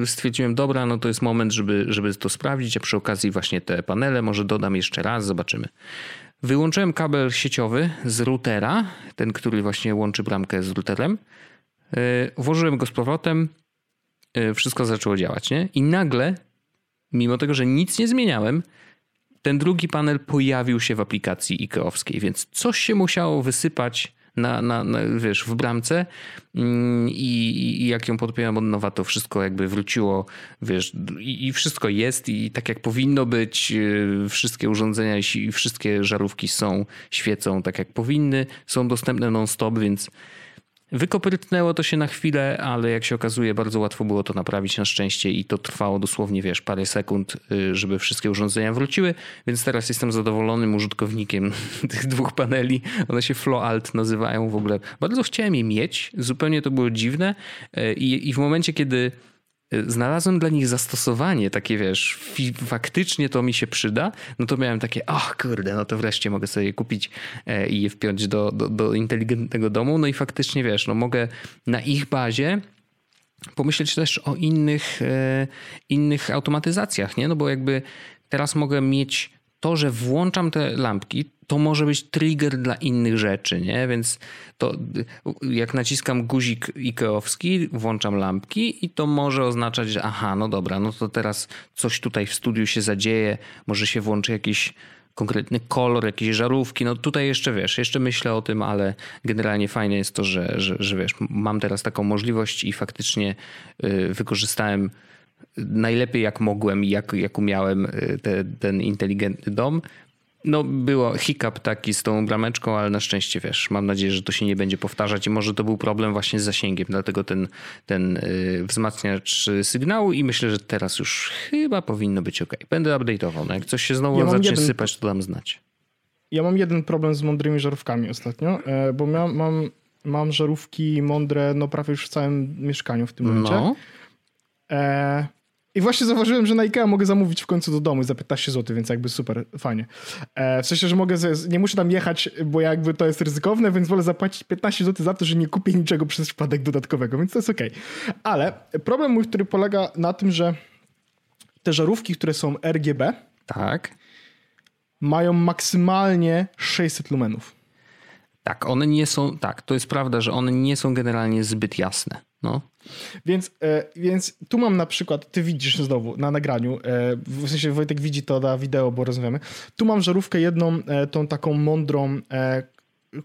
y, stwierdziłem, dobra, no to jest moment, żeby, żeby to sprawdzić, a przy okazji właśnie te panele może dodam jeszcze raz, zobaczymy. Wyłączyłem kabel sieciowy z routera, ten, który właśnie łączy bramkę z routerem włożyłem go z powrotem, e, wszystko zaczęło działać, nie? I nagle, mimo tego, że nic nie zmieniałem, ten drugi panel pojawił się w aplikacji IKEA-owskiej, więc coś się musiało wysypać na, na, na wiesz, w bramce mm, i, i jak ją podpiąłem od nowa, to wszystko jakby wróciło, wiesz, i, i, wszystko jest i tak jak powinno być, e, wszystkie urządzenia i wszystkie żarówki są, świecą tak jak powinny, są dostępne non-stop, więc Wykoprytnęło to się na chwilę, ale jak się okazuje, bardzo łatwo było to naprawić na szczęście i to trwało dosłownie, wiesz, parę sekund, y, żeby wszystkie urządzenia wróciły, więc teraz jestem zadowolonym użytkownikiem *laughs* tych dwóch paneli. One się Flow Alt nazywają w ogóle. Bardzo chciałem je mieć, zupełnie to było dziwne y, i, i w momencie, kiedy znalazłem dla nich zastosowanie, takie wiesz, faktycznie to mi się przyda, no to miałem takie, ach kurde, no to wreszcie mogę sobie je kupić e, i je wpiąć do, do, do inteligentnego domu, no i faktycznie wiesz, no mogę na ich bazie pomyśleć też o innych, e, innych automatyzacjach, nie? No bo jakby teraz mogę mieć to, że włączam te lampki, to może być trigger dla innych rzeczy, nie? Więc to jak naciskam guzik ikeowski, włączam lampki i to może oznaczać, że aha, no dobra, no to teraz coś tutaj w studiu się zadzieje, może się włączy jakiś konkretny kolor, jakieś żarówki. No tutaj jeszcze wiesz, jeszcze myślę o tym, ale generalnie fajne jest to, że, że, że wiesz, mam teraz taką możliwość i faktycznie y, wykorzystałem najlepiej jak mogłem i jak, jak umiałem y, te, ten inteligentny dom. No, było hiccup taki z tą brameczką, ale na szczęście wiesz, mam nadzieję, że to się nie będzie powtarzać i może to był problem właśnie z zasięgiem, dlatego ten, ten y, wzmacniacz sygnału i myślę, że teraz już chyba powinno być ok. Będę update'ował, no jak coś się znowu ja zacznie jeden... sypać, to dam znać.
Ja mam jeden problem z mądrymi żarówkami ostatnio, e, bo mam, mam, mam żarówki mądre no prawie już w całym mieszkaniu w tym momencie. No. E, I właśnie zauważyłem, że na IKEA mogę zamówić w końcu do domu za 15 zł, więc jakby super, fajnie. E, w sensie, że mogę, nie muszę tam jechać, bo jakby to jest ryzykowne, więc wolę zapłacić 15 zł za to, że nie kupię niczego przez przypadek dodatkowego, więc to jest okej. Okay. Ale problem mój, który polega na tym, że te żarówki, które są RGB,
tak.
mają maksymalnie 600 lumenów.
Tak, one nie są, tak, to jest prawda, że one nie są generalnie zbyt jasne. No.
Więc, e, więc tu mam na przykład, ty widzisz znowu na nagraniu, e, w sensie Wojtek widzi to na wideo, bo rozmawiamy. Tu mam żarówkę jedną, e, tą taką mądrą,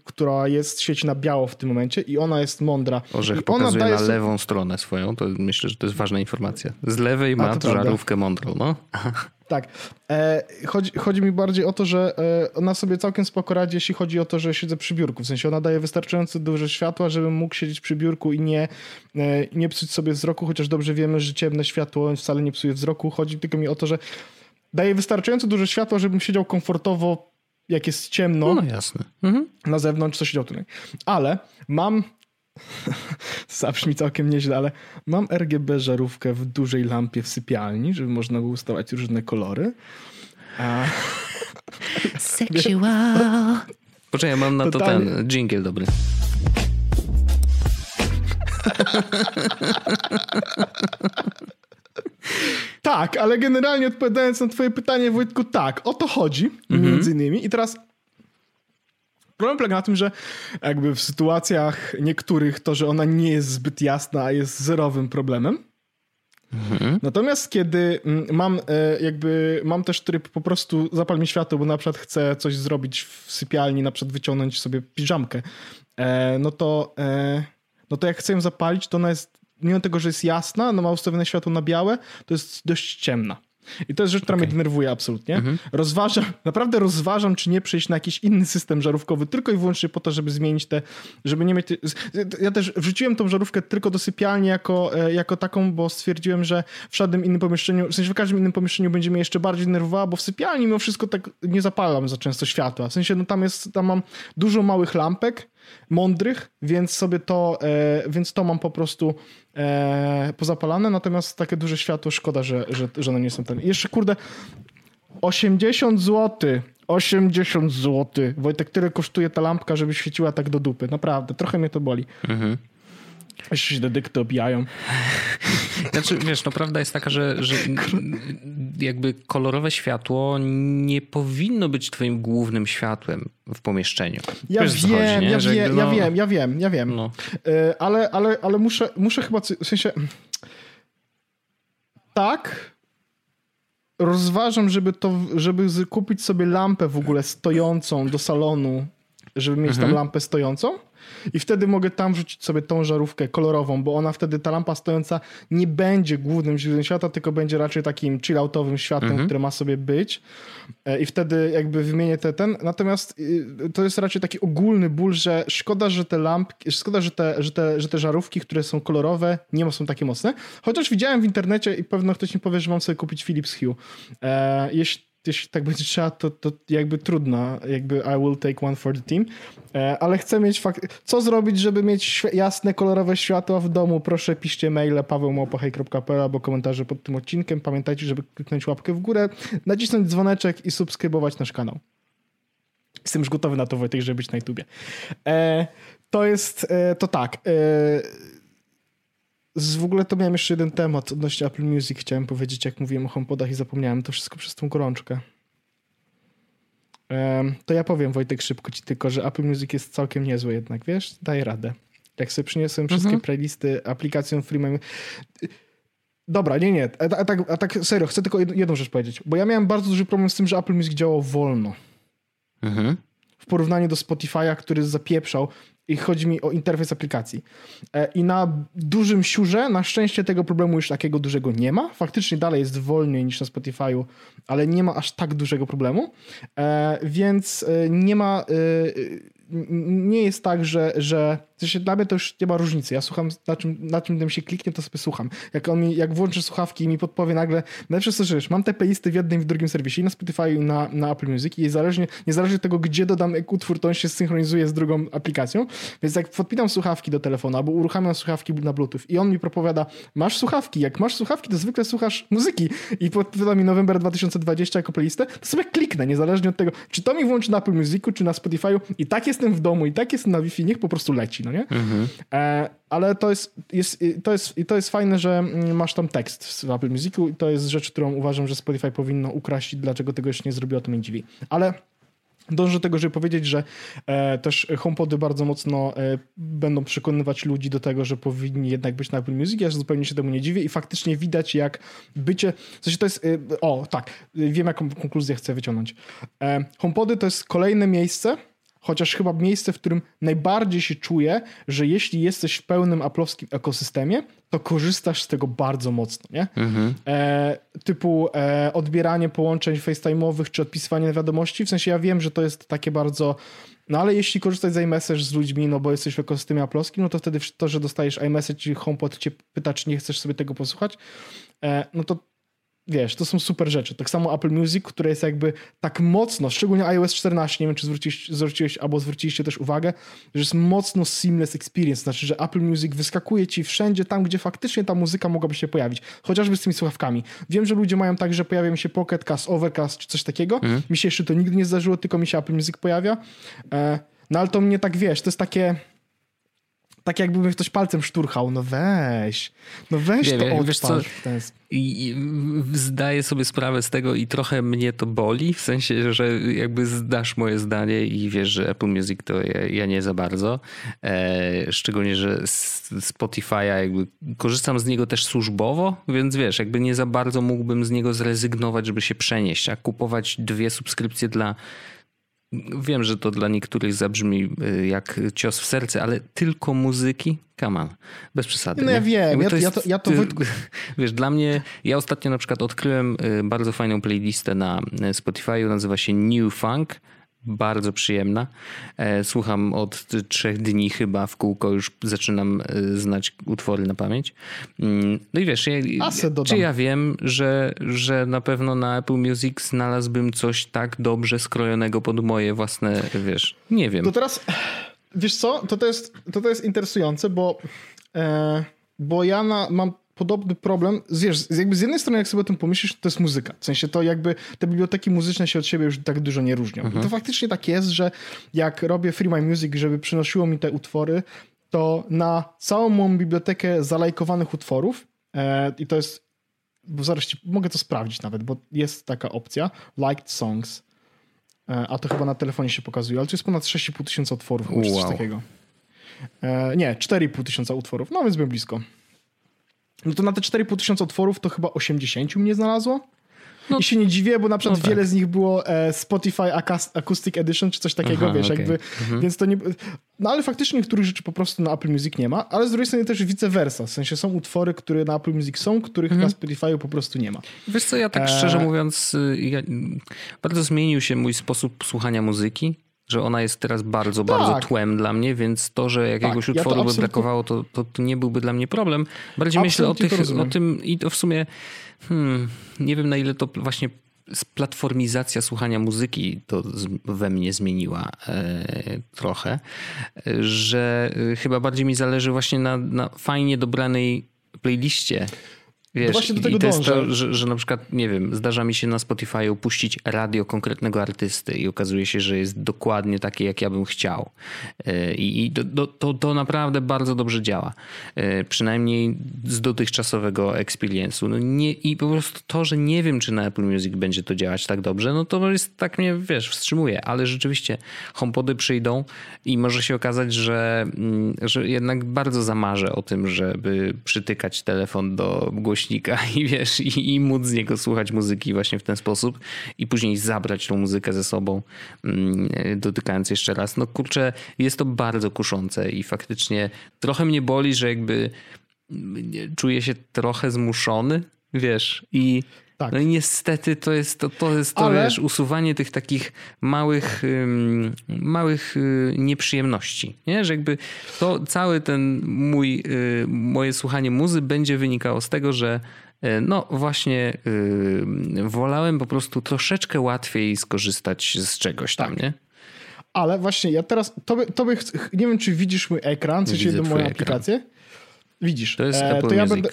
która jest świeci na biało w tym momencie i ona jest mądra.
Orzech pokazuje na lewą stronę swoją, to myślę, że to jest ważna informacja. Z lewej ma żarówkę mądrą, no. *laughs*
Tak. E, chodzi, chodzi mi bardziej o to, że e, ona sobie całkiem spoko radzi, jeśli chodzi o to, że siedzę przy biurku. W sensie ona daje wystarczająco dużo światła, żebym mógł siedzieć przy biurku i nie, e, nie psuć sobie wzroku, chociaż dobrze wiemy, że ciemne światło wcale nie psuje wzroku. Chodzi tylko mi o to, że daje wystarczająco dużo światła, żebym siedział komfortowo, jak jest ciemno.
No jasne. Mhm.
Na zewnątrz, co siedział tutaj. Ale mam *laughs* *laughs* Zabrzmi całkiem nieźle, ale mam RGB żarówkę w dużej lampie w sypialni, żeby można było ustawać różne kolory. A... *laughs*
Sexual. Poczekaj, mam na Totalnie. to ten jingle dobry.
tak, ale generalnie odpowiadając na twoje pytanie, Wojtku, tak, o to chodzi, mhm. między innymi. I teraz Problem polega na tym, że jakby w sytuacjach niektórych to, że ona nie jest zbyt jasna, jest zerowym problemem. Mhm. Natomiast kiedy mm, mam e, jakby, mam też tryb po prostu zapal mi światło, bo na przykład chcę coś zrobić w sypialni, na przykład wyciągnąć sobie piżamkę, e, no to, e, no to jak chcę ją zapalić, to ona jest, mimo tego, że jest jasna, no ma ustawione światło na białe, to jest dość ciemna. I to jest rzecz, która okay. mnie denerwuje absolutnie. Mhm. Rozważam, naprawdę rozważam, czy nie przejść na jakiś inny system żarówkowy, tylko i wyłącznie po to, żeby zmienić te, żeby nie mieć... Ja też wrzuciłem tą żarówkę tylko do sypialni jako, e, jako taką, bo stwierdziłem, że w żadnym innym pomieszczeniu, w sensie w każdym innym pomieszczeniu będzie mnie jeszcze bardziej denerwowała, bo w sypialni mimo wszystko tak nie zapalam za często światła. W sensie, no tam jest, tam mam dużo małych lampek, mądrych, więc sobie to, e, więc to mam po prostu e, pozapalane, natomiast takie duże światło szkoda, że, że, że nie są ten. Jeszcze kurde, 80 zł. 80 zł. Wojtek, tyle kosztuje ta lampka, żeby świeciła tak do dupy. Naprawdę, trochę mnie to boli. Mhm. Jeszcze się dedykty obijają. *laughs*
Znaczy, wiesz, no prawda jest taka, że, że jakby kolorowe światło nie powinno być twoim głównym światłem w pomieszczeniu.
Ja wiesz, wiem, chodzi, ja, wie, no... ja wiem, ja wiem, ja wiem. No. E, ale, ale, ale muszę, muszę chyba, w sensie tak, rozważam, żeby to, żeby kupić sobie lampę w ogóle stojącą do salonu, żeby mieć mhm. tam lampę stojącą i wtedy mogę tam wrzucić sobie tą żarówkę kolorową, bo ona wtedy, ta lampa stojąca nie będzie głównym źródłem światła, tylko będzie raczej takim chilloutowym światłem, mhm. które ma sobie być e, i wtedy jakby wymienię te, ten. Natomiast y, to jest raczej taki ogólny ból, że szkoda, że te lampki, szkoda, że te, że te, że te żarówki, które są kolorowe, nie są takie mocne. Chociaż widziałem w internecie i pewno ktoś mi powie, że mam sobie kupić Philips Hue. E, jeśli jeśli tak będzie trzeba, to, to jakby trudno, jakby I will take one for the team, e, ale chcę mieć fakt... Co zrobić, żeby mieć jasne, kolorowe światła w domu? Proszę piszcie maile pawełmałpachej.pl albo komentarze pod tym odcinkiem. Pamiętajcie, żeby kliknąć łapkę w górę, nacisnąć dzwoneczek i subskrybować nasz kanał. Jestem już gotowy na to, Wojtek, żeby być na YouTubie. E, to jest, e, to tak... z, w ogóle to miałem jeszcze jeden temat odnośnie Apple Music. Chciałem powiedzieć, jak mówiłem o HomePodach i zapomniałem to wszystko przez tą gorączkę. Um, to ja powiem, Wojtek, szybko ci tylko, że Apple Music jest całkiem niezły jednak, wiesz? Daje radę. Jak sobie przyniosłem wszystkie mhm. playlisty aplikacją Freemium... Dobra, nie, nie. A, a, tak, a tak serio, chcę tylko jedną rzecz powiedzieć. Bo ja miałem bardzo duży problem z tym, że Apple Music działał wolno. Mhm w porównaniu do Spotify'a, który zapieprzał i chodzi mi o interfejs aplikacji. E, I na dużym siurze, na szczęście tego problemu już takiego dużego nie ma. Faktycznie dalej jest wolniej niż na Spotify'u, ale nie ma aż tak dużego problemu. E, więc e, nie ma nie jest tak, że, że w dla mnie to już nie ma różnicy. Ja słucham, na czym, na czym tym się kliknie, to sobie słucham. Jak on mi, jak włączy słuchawki i mi podpowie nagle, najlepsze że wiesz, mam te playlisty w jednym i w drugim serwisie, i na Spotify i na, na Apple Music i zależnie, niezależnie od tego, gdzie dodam utwór, to on się synchronizuje z drugą aplikacją, więc jak podpinam słuchawki do telefonu albo uruchamiam słuchawki na Bluetooth i on mi propowiada, masz słuchawki, jak masz słuchawki, to zwykle słuchasz muzyki i podpowiada mi November 2020 jako playlistę, to sobie kliknę, niezależnie od tego, czy to mi włączy na Apple Musicu, czy na Spotify'u i tak jestem w domu i tak jestem na Wi-Fi, niech po prostu leci, no nie? Mhm. E, ale to jest, jest, to, jest, to jest fajne, że mm, masz tam tekst w Apple Musicu i to jest rzecz, którą uważam, że Spotify powinno ukraść. Dlaczego tego jeszcze nie zrobiło, to mnie dziwi. Ale Dążę do tego, żeby powiedzieć, że e, też HomePody bardzo mocno e, będą przekonywać ludzi do tego, że powinni jednak być na Apple Music. Ja zupełnie się temu nie dziwię i faktycznie widać, jak bycie. W sensie to jest. E, o, tak, wiem, jaką konkluzję chcę wyciągnąć. E, HomePody to jest kolejne miejsce, chociaż chyba miejsce, w którym najbardziej się czuję, że jeśli jesteś w pełnym aplowskim ekosystemie, to korzystasz z tego bardzo mocno, nie? Mhm. E, typu e, odbieranie połączeń FaceTime'owych czy odpisywanie wiadomości, w sensie ja wiem, że to jest takie bardzo... No ale jeśli korzystać z iMessage z ludźmi, no bo jesteś w ekosystemie aplowskim, no to wtedy to, że dostajesz iMessage i HomePod cię pyta, czy nie chcesz sobie tego posłuchać, e, no to wiesz, to są super rzeczy. Tak samo Apple Music, które jest jakby tak mocno, szczególnie iOS 14, nie wiem, czy zwróciłeś, zwróciłeś albo zwróciliście też uwagę, że jest mocno seamless experience, znaczy, że Apple Music wyskakuje ci wszędzie tam, gdzie faktycznie ta muzyka mogłaby się pojawić, chociażby z tymi słuchawkami. Wiem, że ludzie mają tak, że pojawia mi się Pocket Cast, Overcast czy coś takiego. Mhm. Mi się jeszcze to nigdy nie zdarzyło, tylko mi się Apple Music pojawia. E, no ale to mnie tak, wiesz, to jest takie tak jakby ktoś palcem szturchał. No weź, no weź nie, to odpal. Wiesz co,
i, i zdaję sobie sprawę z tego i trochę mnie to boli, w sensie, że jakby zdasz moje zdanie i wiesz, że Apple Music to ja, ja nie za bardzo. E, szczególnie, że Spotify'a jakby korzystam z niego też służbowo, więc wiesz, jakby nie za bardzo mógłbym z niego zrezygnować, żeby się przenieść, a kupować dwie subskrypcje dla Wiem, że to dla niektórych zabrzmi y, jak cios w serce, ale tylko muzyki? Come on, bez przesady.
No ja wiem, ja to, ja to, ja *laughs* to...
Wiesz, dla mnie, ja ostatnio na przykład odkryłem y, bardzo fajną playlistę na y, Spotify, nazywa się New Funk bardzo przyjemna. E, słucham od trzech dni chyba w kółko, już zaczynam e, znać utwory na pamięć. Mm, no i wiesz, ja, czy ja wiem, że, że na pewno na Apple Music znalazłbym coś tak dobrze skrojonego pod moje własne, wiesz, nie wiem.
To teraz, wiesz co, to, to, jest, to, to jest interesujące, bo, e, bo ja na, mam podobny problem. Wiesz, jakby z jednej strony, jak sobie o tym pomyślisz, to jest muzyka. W sensie to jakby te biblioteki muzyczne się od siebie już tak dużo nie różnią. Mhm. I to faktycznie tak jest, że jak robię Free My Music, żeby przynosiło mi te utwory, to na całą moją bibliotekę zalajkowanych utworów e, i to jest, bo zaraz ci, mogę to sprawdzić nawet, bo jest taka opcja, liked songs, e, a to chyba na telefonie się pokazuje, ale to jest ponad 6,5 tysiąca utworów, wow. czy coś takiego. E, nie, 4,5 tysiąca utworów, no więc byłem blisko. No to na te 4,5 tysiąca otworów to chyba 80 mnie znalazło. No, I się nie dziwię, bo na przykład no wiele tak. z nich było e, Spotify Acoustic Edition czy coś takiego, Aha, wiesz, okay. jakby, mhm. więc to nie... No ale faktycznie niektórych rzeczy po prostu na Apple Music nie ma, ale z drugiej strony też vice versa, w sensie są utwory, które na Apple Music są, których mhm. na Spotify po prostu nie ma.
Wiesz co, ja tak e... szczerze mówiąc, y, ja, bardzo zmienił się mój sposób słuchania muzyki że ona jest teraz bardzo, tak. bardzo tłem dla mnie, więc to, że jakiegoś tak, utworu ja by brakowało, to, to, to, nie byłby dla mnie problem. Bardziej myślę o, tych, o tym i to w sumie hmm, nie wiem na ile to właśnie platformizacja słuchania muzyki to we mnie zmieniła e, trochę, że e, chyba bardziej mi zależy właśnie na, na fajnie dobranej playliście Wiesz, właśnie do tego i to dążę. to, że, że na przykład, nie wiem, zdarza mi się na Spotify puścić radio konkretnego artysty i okazuje się, że jest dokładnie takie, jak ja bym chciał. E, I, i to, to, to, naprawdę bardzo dobrze działa. E, przynajmniej z dotychczasowego experience'u. No nie, I po prostu to, że nie wiem, czy na Apple Music będzie to działać tak dobrze, no to jest tak mnie, wiesz, wstrzymuje. Ale rzeczywiście HomePody przyjdą i może się okazać, że, mm, że jednak bardzo zamarzę o tym, żeby przytykać telefon do głośnika głośnika i wiesz, i, i móc z niego słuchać muzyki właśnie w ten sposób i później zabrać tą muzykę ze sobą, mm, dotykając jeszcze raz. No kurczę, jest to bardzo kuszące i faktycznie trochę mnie boli, że jakby mm, czuję się trochę zmuszony, wiesz, i Tak. No i niestety to jest to, to, jest to Ale... wiesz, usuwanie tych takich małych, małych y, nieprzyjemności. Nie? Że jakby to cały ten mój, y, moje słuchanie muzy będzie wynikało z tego, że y, no właśnie wolałem po prostu troszeczkę łatwiej skorzystać z czegoś tam, tak. nie?
Ale właśnie ja teraz, tobie, tobie nie wiem czy widzisz mój ekran, co się do mojej aplikacji. Widzisz.
To jest e, Apple to ja będę,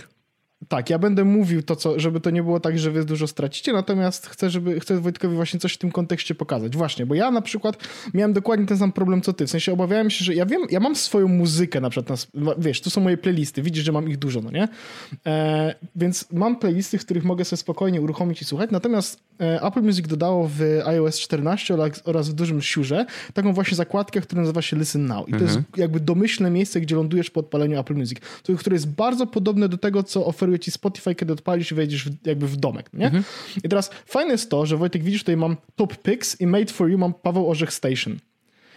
tak, ja będę mówił to, co, żeby to nie było tak, że wy dużo stracicie, natomiast chcę, żeby, chcę Wojtkowi właśnie coś w tym kontekście pokazać. Właśnie, bo ja na przykład miałem dokładnie ten sam problem, co ty. W sensie obawiałem się, że ja wiem, ja mam swoją muzykę na przykład, na, wiesz, tu są moje playlisty, widzisz, że mam ich dużo, no nie? E, więc mam playlisty, w których mogę sobie spokojnie uruchomić i słuchać, natomiast Apple Music dodało w iOS 14 oraz, w dużym siurze taką właśnie zakładkę, która nazywa się Listen Now. I mhm. to jest mhm. jakby domyślne miejsce, gdzie lądujesz po odpaleniu Apple Music, które jest bardzo podobne do tego, co oferuje oferuje ci Spotify, kiedy odpalisz i wejdziesz w, jakby w domek, nie? Mhm. I teraz fajne jest to, że Wojtek, widzisz, tutaj mam Top Picks i Made For You mam Paweł Orzech Station.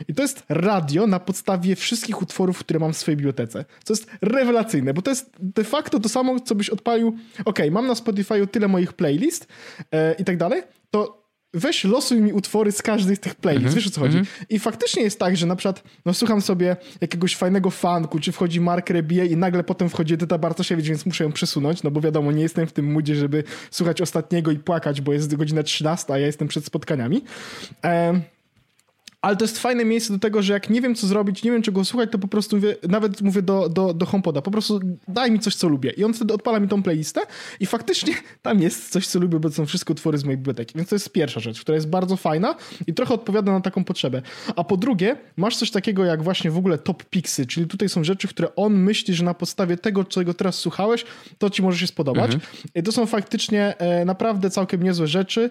I to jest radio na podstawie wszystkich utworów, które mam w swojej bibliotece. Co jest rewelacyjne, bo to jest de facto to samo, co byś odpalił. Ok, mam na Spotify'u tyle moich playlist e, i tak dalej, to weź losuj mi utwory z każdej z tych playlist, -hmm. wiesz o co chodzi. -hmm. I faktycznie jest tak, że na przykład no, słucham sobie jakiegoś fajnego funku, czy wchodzi Mark Rebie i nagle potem wchodzi Edyta Bartosiewicz, więc muszę ją przesunąć, no bo wiadomo, nie jestem w tym moodzie, żeby słuchać ostatniego i płakać, bo jest godzina 13, a ja jestem przed spotkaniami. E ale to jest fajne miejsce do tego, że jak nie wiem, co zrobić, nie wiem, czego słuchać, to po prostu mówię, nawet mówię do, do, do HomePoda, po prostu daj mi coś, co lubię. I on wtedy odpala mi tą playlistę i faktycznie *laughs* tam jest coś, co lubię, bo to są wszystkie utwory z mojej biblioteki. Więc to jest pierwsza rzecz, która jest bardzo fajna i trochę odpowiada na taką potrzebę. A po drugie, masz coś takiego jak właśnie w ogóle top pixy, czyli tutaj są rzeczy, które on myśli, że na podstawie tego, czego teraz słuchałeś, to ci może się spodobać. Mhm. I to są faktycznie e, naprawdę całkiem niezłe rzeczy.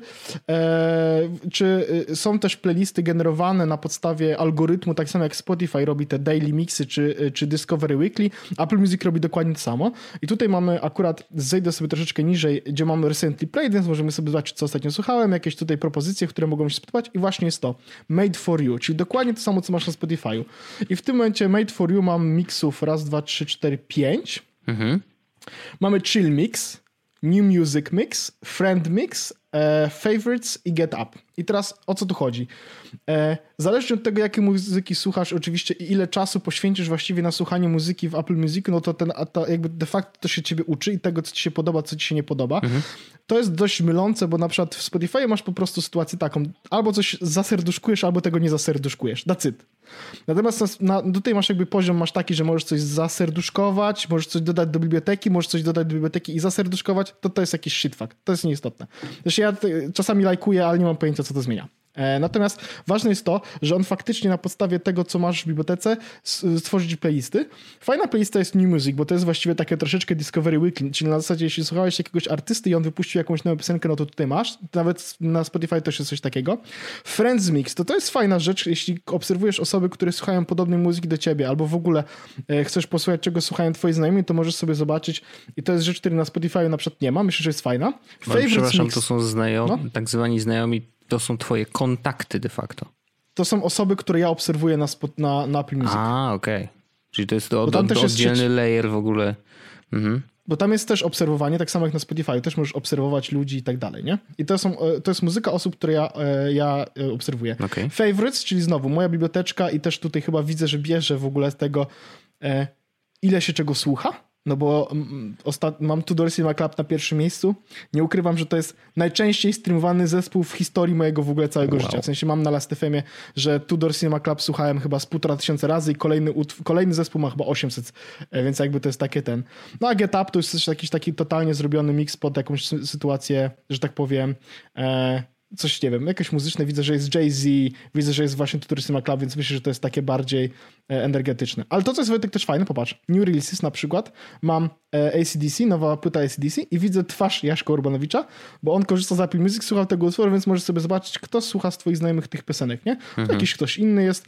E, czy e, są też playlisty generowane na podstawie algorytmu, tak samo jak Spotify robi te daily mixy czy, czy Discovery Weekly, Apple Music robi dokładnie to samo. I tutaj mamy akurat, zejdę sobie troszeczkę niżej, gdzie mamy Recently Played, więc możemy sobie zobaczyć, co ostatnio słuchałem, jakieś tutaj propozycje, które mogą się spodobać i właśnie jest to Made for You, czyli dokładnie to samo, co masz na Spotify'u. I w tym momencie Made for You mam mixów raz, dwa, trzy, cztery, pięć. Mhm. Mamy Chill Mix, New Music Mix, Friend Mix, e, Favorites i Get Up. I teraz o co tu chodzi? E, zależnie od tego, jakiej muzyki słuchasz, oczywiście i ile czasu poświęcisz właściwie na słuchanie muzyki w Apple Music, no to ten, to jakby de facto to się ciebie uczy i tego, co ci się podoba, co ci się nie podoba. Mhm. To jest dość mylące, bo na przykład w Spotify masz po prostu sytuację taką, albo coś zaserduszkujesz, albo tego nie zaserduszkujesz. It. Natomiast na, tutaj masz jakby poziom masz taki, że możesz coś zaserduszkować, możesz coś dodać do biblioteki, możesz coś dodać do biblioteki i zaserduszkować, to to jest jakiś shitfuck. To jest nieistotne. Zresztą ja czasami lajkuję, ale nie mam pojęcia, co to zmienia. E, natomiast ważne jest to, że on faktycznie na podstawie tego, co masz w bibliotece, stworzyć playlisty. Fajna playlista jest New Music, bo to jest właściwie takie troszeczkę Discovery Weekly, czyli na zasadzie, jeśli słuchałeś jakiegoś artysty i on wypuścił jakąś nową piosenkę, no to tutaj masz. Nawet na Spotify też jest coś takiego. Friends Mix, to to jest fajna rzecz, jeśli obserwujesz osoby, które słuchają podobnej muzyki do ciebie, albo w ogóle e, chcesz posłuchać, czego słuchają twoi znajomi, to możesz sobie zobaczyć. I to jest rzecz, której na Spotify na przykład nie ma. Myślę, że jest fajna.
Przepraszam, mix. to są znajomi, no? tak zwani znajomi to są twoje kontakty de facto.
To są osoby, które ja obserwuję na, na, na Apple Music.
A, okej. Okay. Czyli to jest, od, od, oddzielny jest layer w ogóle. Mhm.
Bo tam jest też obserwowanie, tak samo jak na Spotify, też możesz obserwować ludzi i tak dalej, nie? I to, są, e, to jest muzyka osób, które ja, e, ja e, obserwuję. Okay. Favorites, czyli znowu moja biblioteczka i też tutaj chyba widzę, że bierze w ogóle z tego, ile się czego słucha no bo mm, ostat... mam Tudor Cinema Club na pierwszym miejscu. Nie ukrywam, że to jest najczęściej streamowany zespół w historii mojego w ogóle całego wow. życia. W sensie mam na Last FM że Tudor Cinema Club słuchałem chyba z półtora tysiąca razy i kolejny, kolejny zespół ma chyba 800, e, więc jakby to jest takie ten. No a Get Up to jest jakiś taki totalnie zrobiony mix pod jakąś sytuację, że tak powiem, e coś, nie wiem, jakieś muzyczne, widzę, że jest Jay-Z, widzę, że jest właśnie Tuturystyma Club, więc myślę, że to jest takie bardziej e, energetyczne. Ale to, co jest Wojtek też fajne, popatrz, New Releases na przykład, mam e, ACDC, nowa płyta ACDC i widzę twarz Jaszka Urbanowicza, bo on korzysta z Apple Music, słuchał tego utworu, więc możesz sobie zobaczyć, kto słucha z twoich znajomych tych piosenek, nie? Mhm. Jakiś ktoś inny jest.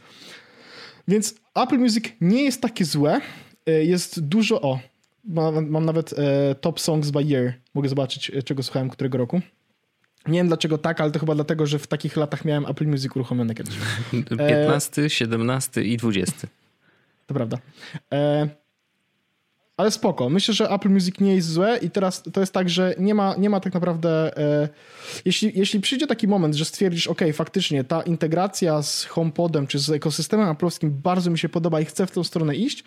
Więc Apple Music nie jest takie złe, e, jest dużo, o, mam, mam nawet top songs by year, mogę zobaczyć, czego słuchałem którego roku. Nie wiem dlaczego tak, ale to chyba dlatego, że w takich latach miałem Apple Music uruchomione kiedyś.
15, e... 17 i 20.
To prawda. E... ale spoko. Myślę, że Apple Music nie jest złe i teraz to jest tak, że nie ma, nie ma tak naprawdę... E, jeśli, jeśli przyjdzie taki moment, że stwierdzisz, ok, faktycznie ta integracja z HomePodem czy z ekosystemem Apple'owskim bardzo mi się podoba i chcę w tą stronę iść,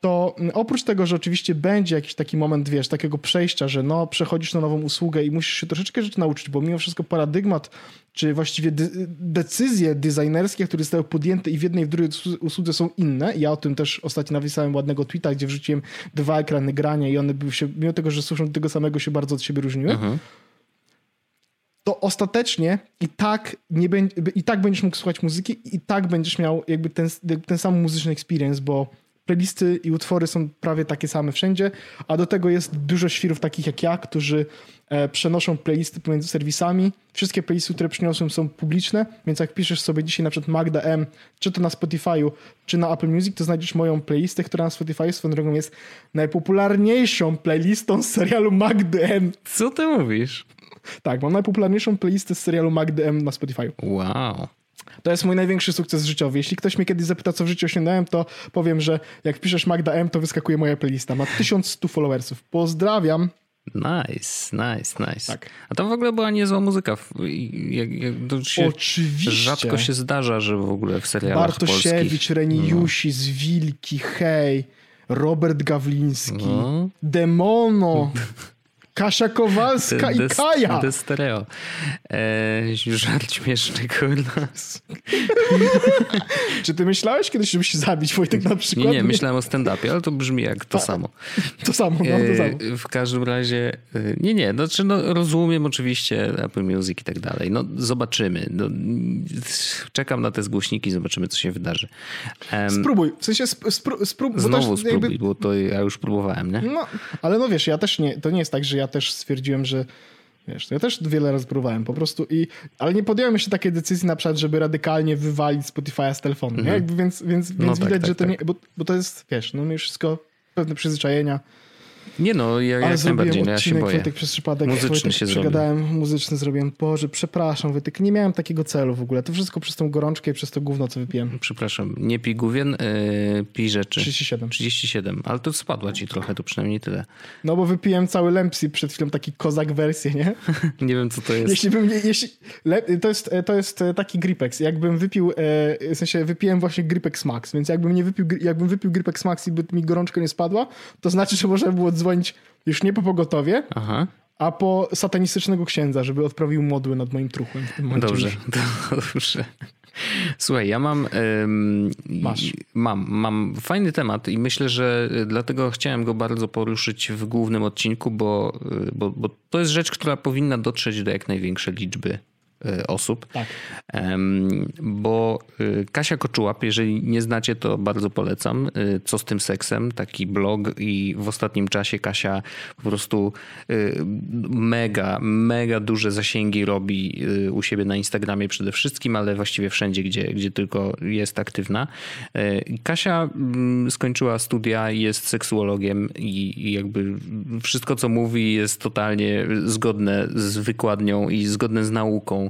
to oprócz tego, że oczywiście będzie jakiś taki moment, wiesz, takiego przejścia, że no, przechodzisz na nową usługę i musisz się troszeczkę rzeczy nauczyć, bo mimo wszystko paradygmat, czy właściwie de decyzje designerskie, które zostały podjęte i w jednej i w drugiej usłudze są inne. Ja o tym też ostatnio napisałem ładnego tweeta, gdzie wrzuciłem dwa ekrany grania i one były się, mimo tego, że do tego samego, się bardzo od siebie różniły. Mhm. To ostatecznie i tak, nie i tak będziesz mógł słuchać muzyki i tak będziesz miał jakby ten, ten sam muzyczny experience, bo playlisty i utwory są prawie takie same wszędzie, a do tego jest dużo świrów takich jak ja, którzy e, przenoszą playlisty pomiędzy serwisami. Wszystkie playlisty, które przyniosłem są publiczne, więc jak piszesz sobie dzisiaj na przykład Magda M, czy to na Spotify'u, czy na Apple Music, to znajdziesz moją playlistę, która na Spotify swoją drogą jest najpopularniejszą playlistą z serialu Magdy M.
Co ty mówisz?
Tak, mam najpopularniejszą playlistę z serialu Magdy M na Spotify.
Wow.
To jest mój największy sukces życiowy. Jeśli ktoś mnie kiedyś zapyta, co w życiu osiągnąłem, to powiem, że jak piszesz Magda M, to wyskakuje moja playlista. Ma 1100 followersów. Pozdrawiam.
Nice, nice, nice. Tak. A to w ogóle była niezła muzyka. Jak, jak,
się Oczywiście.
Rzadko się zdarza, że w ogóle w serialach
Bartosiewicz,
polskich...
Reniusi, no. Zwilki, Hej, Robert Gawliński, no. Demono. *laughs* Kasia Kowalska i Kaja.
De stereo. Eee, żart śmieszny, kurwa. *laughs*
Czy ty myślałeś kiedyś, żeby się zabić, Wojtek, na przykład?
Nie, nie, myślałem o stand-upie, ale to brzmi jak to samo.
To samo, no, to samo.
Eee, w każdym razie, e, nie, nie, znaczy no, rozumiem oczywiście Apple Music i tak dalej. No zobaczymy. No, czekam na te zgłośniki, zobaczymy, co się wydarzy.
Um, spróbuj, w sensie spró sprób,
Znowu bo spróbuj, jakby... bo to ja już próbowałem, nie?
No, ale no wiesz, ja też nie, to nie jest tak, że ja też stwierdziłem, że Wiesz, ja też wiele razy próbowałem po prostu i, ale nie podjąłem jeszcze takiej decyzji na przykład, żeby radykalnie wywalić Spotify'a z telefonu, mm -hmm. Jakby, więc, więc, no więc tak, widać, tak, że to tak. nie, bo, bo to jest, wiesz, no my wszystko, pewne przyzwyczajenia,
nie no, ja Ale jak najbardziej, no ja się boję.
Przez przypadek,
muzyczny się
przegadałem, zrobił. muzyczny zrobiłem. Boże, przepraszam Wojtek, nie miałem takiego celu w ogóle. To wszystko przez tą gorączkę i przez to gówno, co wypiłem.
Przepraszam, nie pij główien, yy, pij rzeczy.
37.
37, ale to spadła ci trochę, to przynajmniej tyle.
No bo wypiłem cały Lempsy przed chwilą, taki kozak wersję, nie? *laughs*
nie wiem, co to jest.
Jeśli bym, jeśli, to, jest, to jest taki Gripex. Jakbym wypił, e, w sensie wypiłem właśnie Gripex Max, więc jakbym nie wypił, jakbym wypił Gripex Max i by mi gorączka nie spadła, to znaczy, że można było dzwonić już nie po pogotowie, Aha. a po satanistycznego księdza, żeby odprawił modły nad moim truchłem. W tym
momencie. Dobrze, dobrze. Słuchaj, ja mam, ym,
Masz.
mam, mam fajny temat i myślę, że dlatego chciałem go bardzo poruszyć w głównym odcinku, bo, bo, bo to jest rzecz, która powinna dotrzeć do jak największej liczby Y, osób.
Tak.
Bo y, Kasia Koczułap, jeżeli nie znacie, to bardzo polecam. Y, Co z tym seksem? Taki blog i w ostatnim czasie Kasia po prostu mega, mega duże zasięgi robi u siebie na Instagramie przede wszystkim, ale właściwie wszędzie, gdzie, gdzie tylko jest aktywna. Kasia mm, skończyła studia, jest seksuologiem i jakby wszystko, co mówi jest totalnie zgodne z wykładnią i zgodne z nauką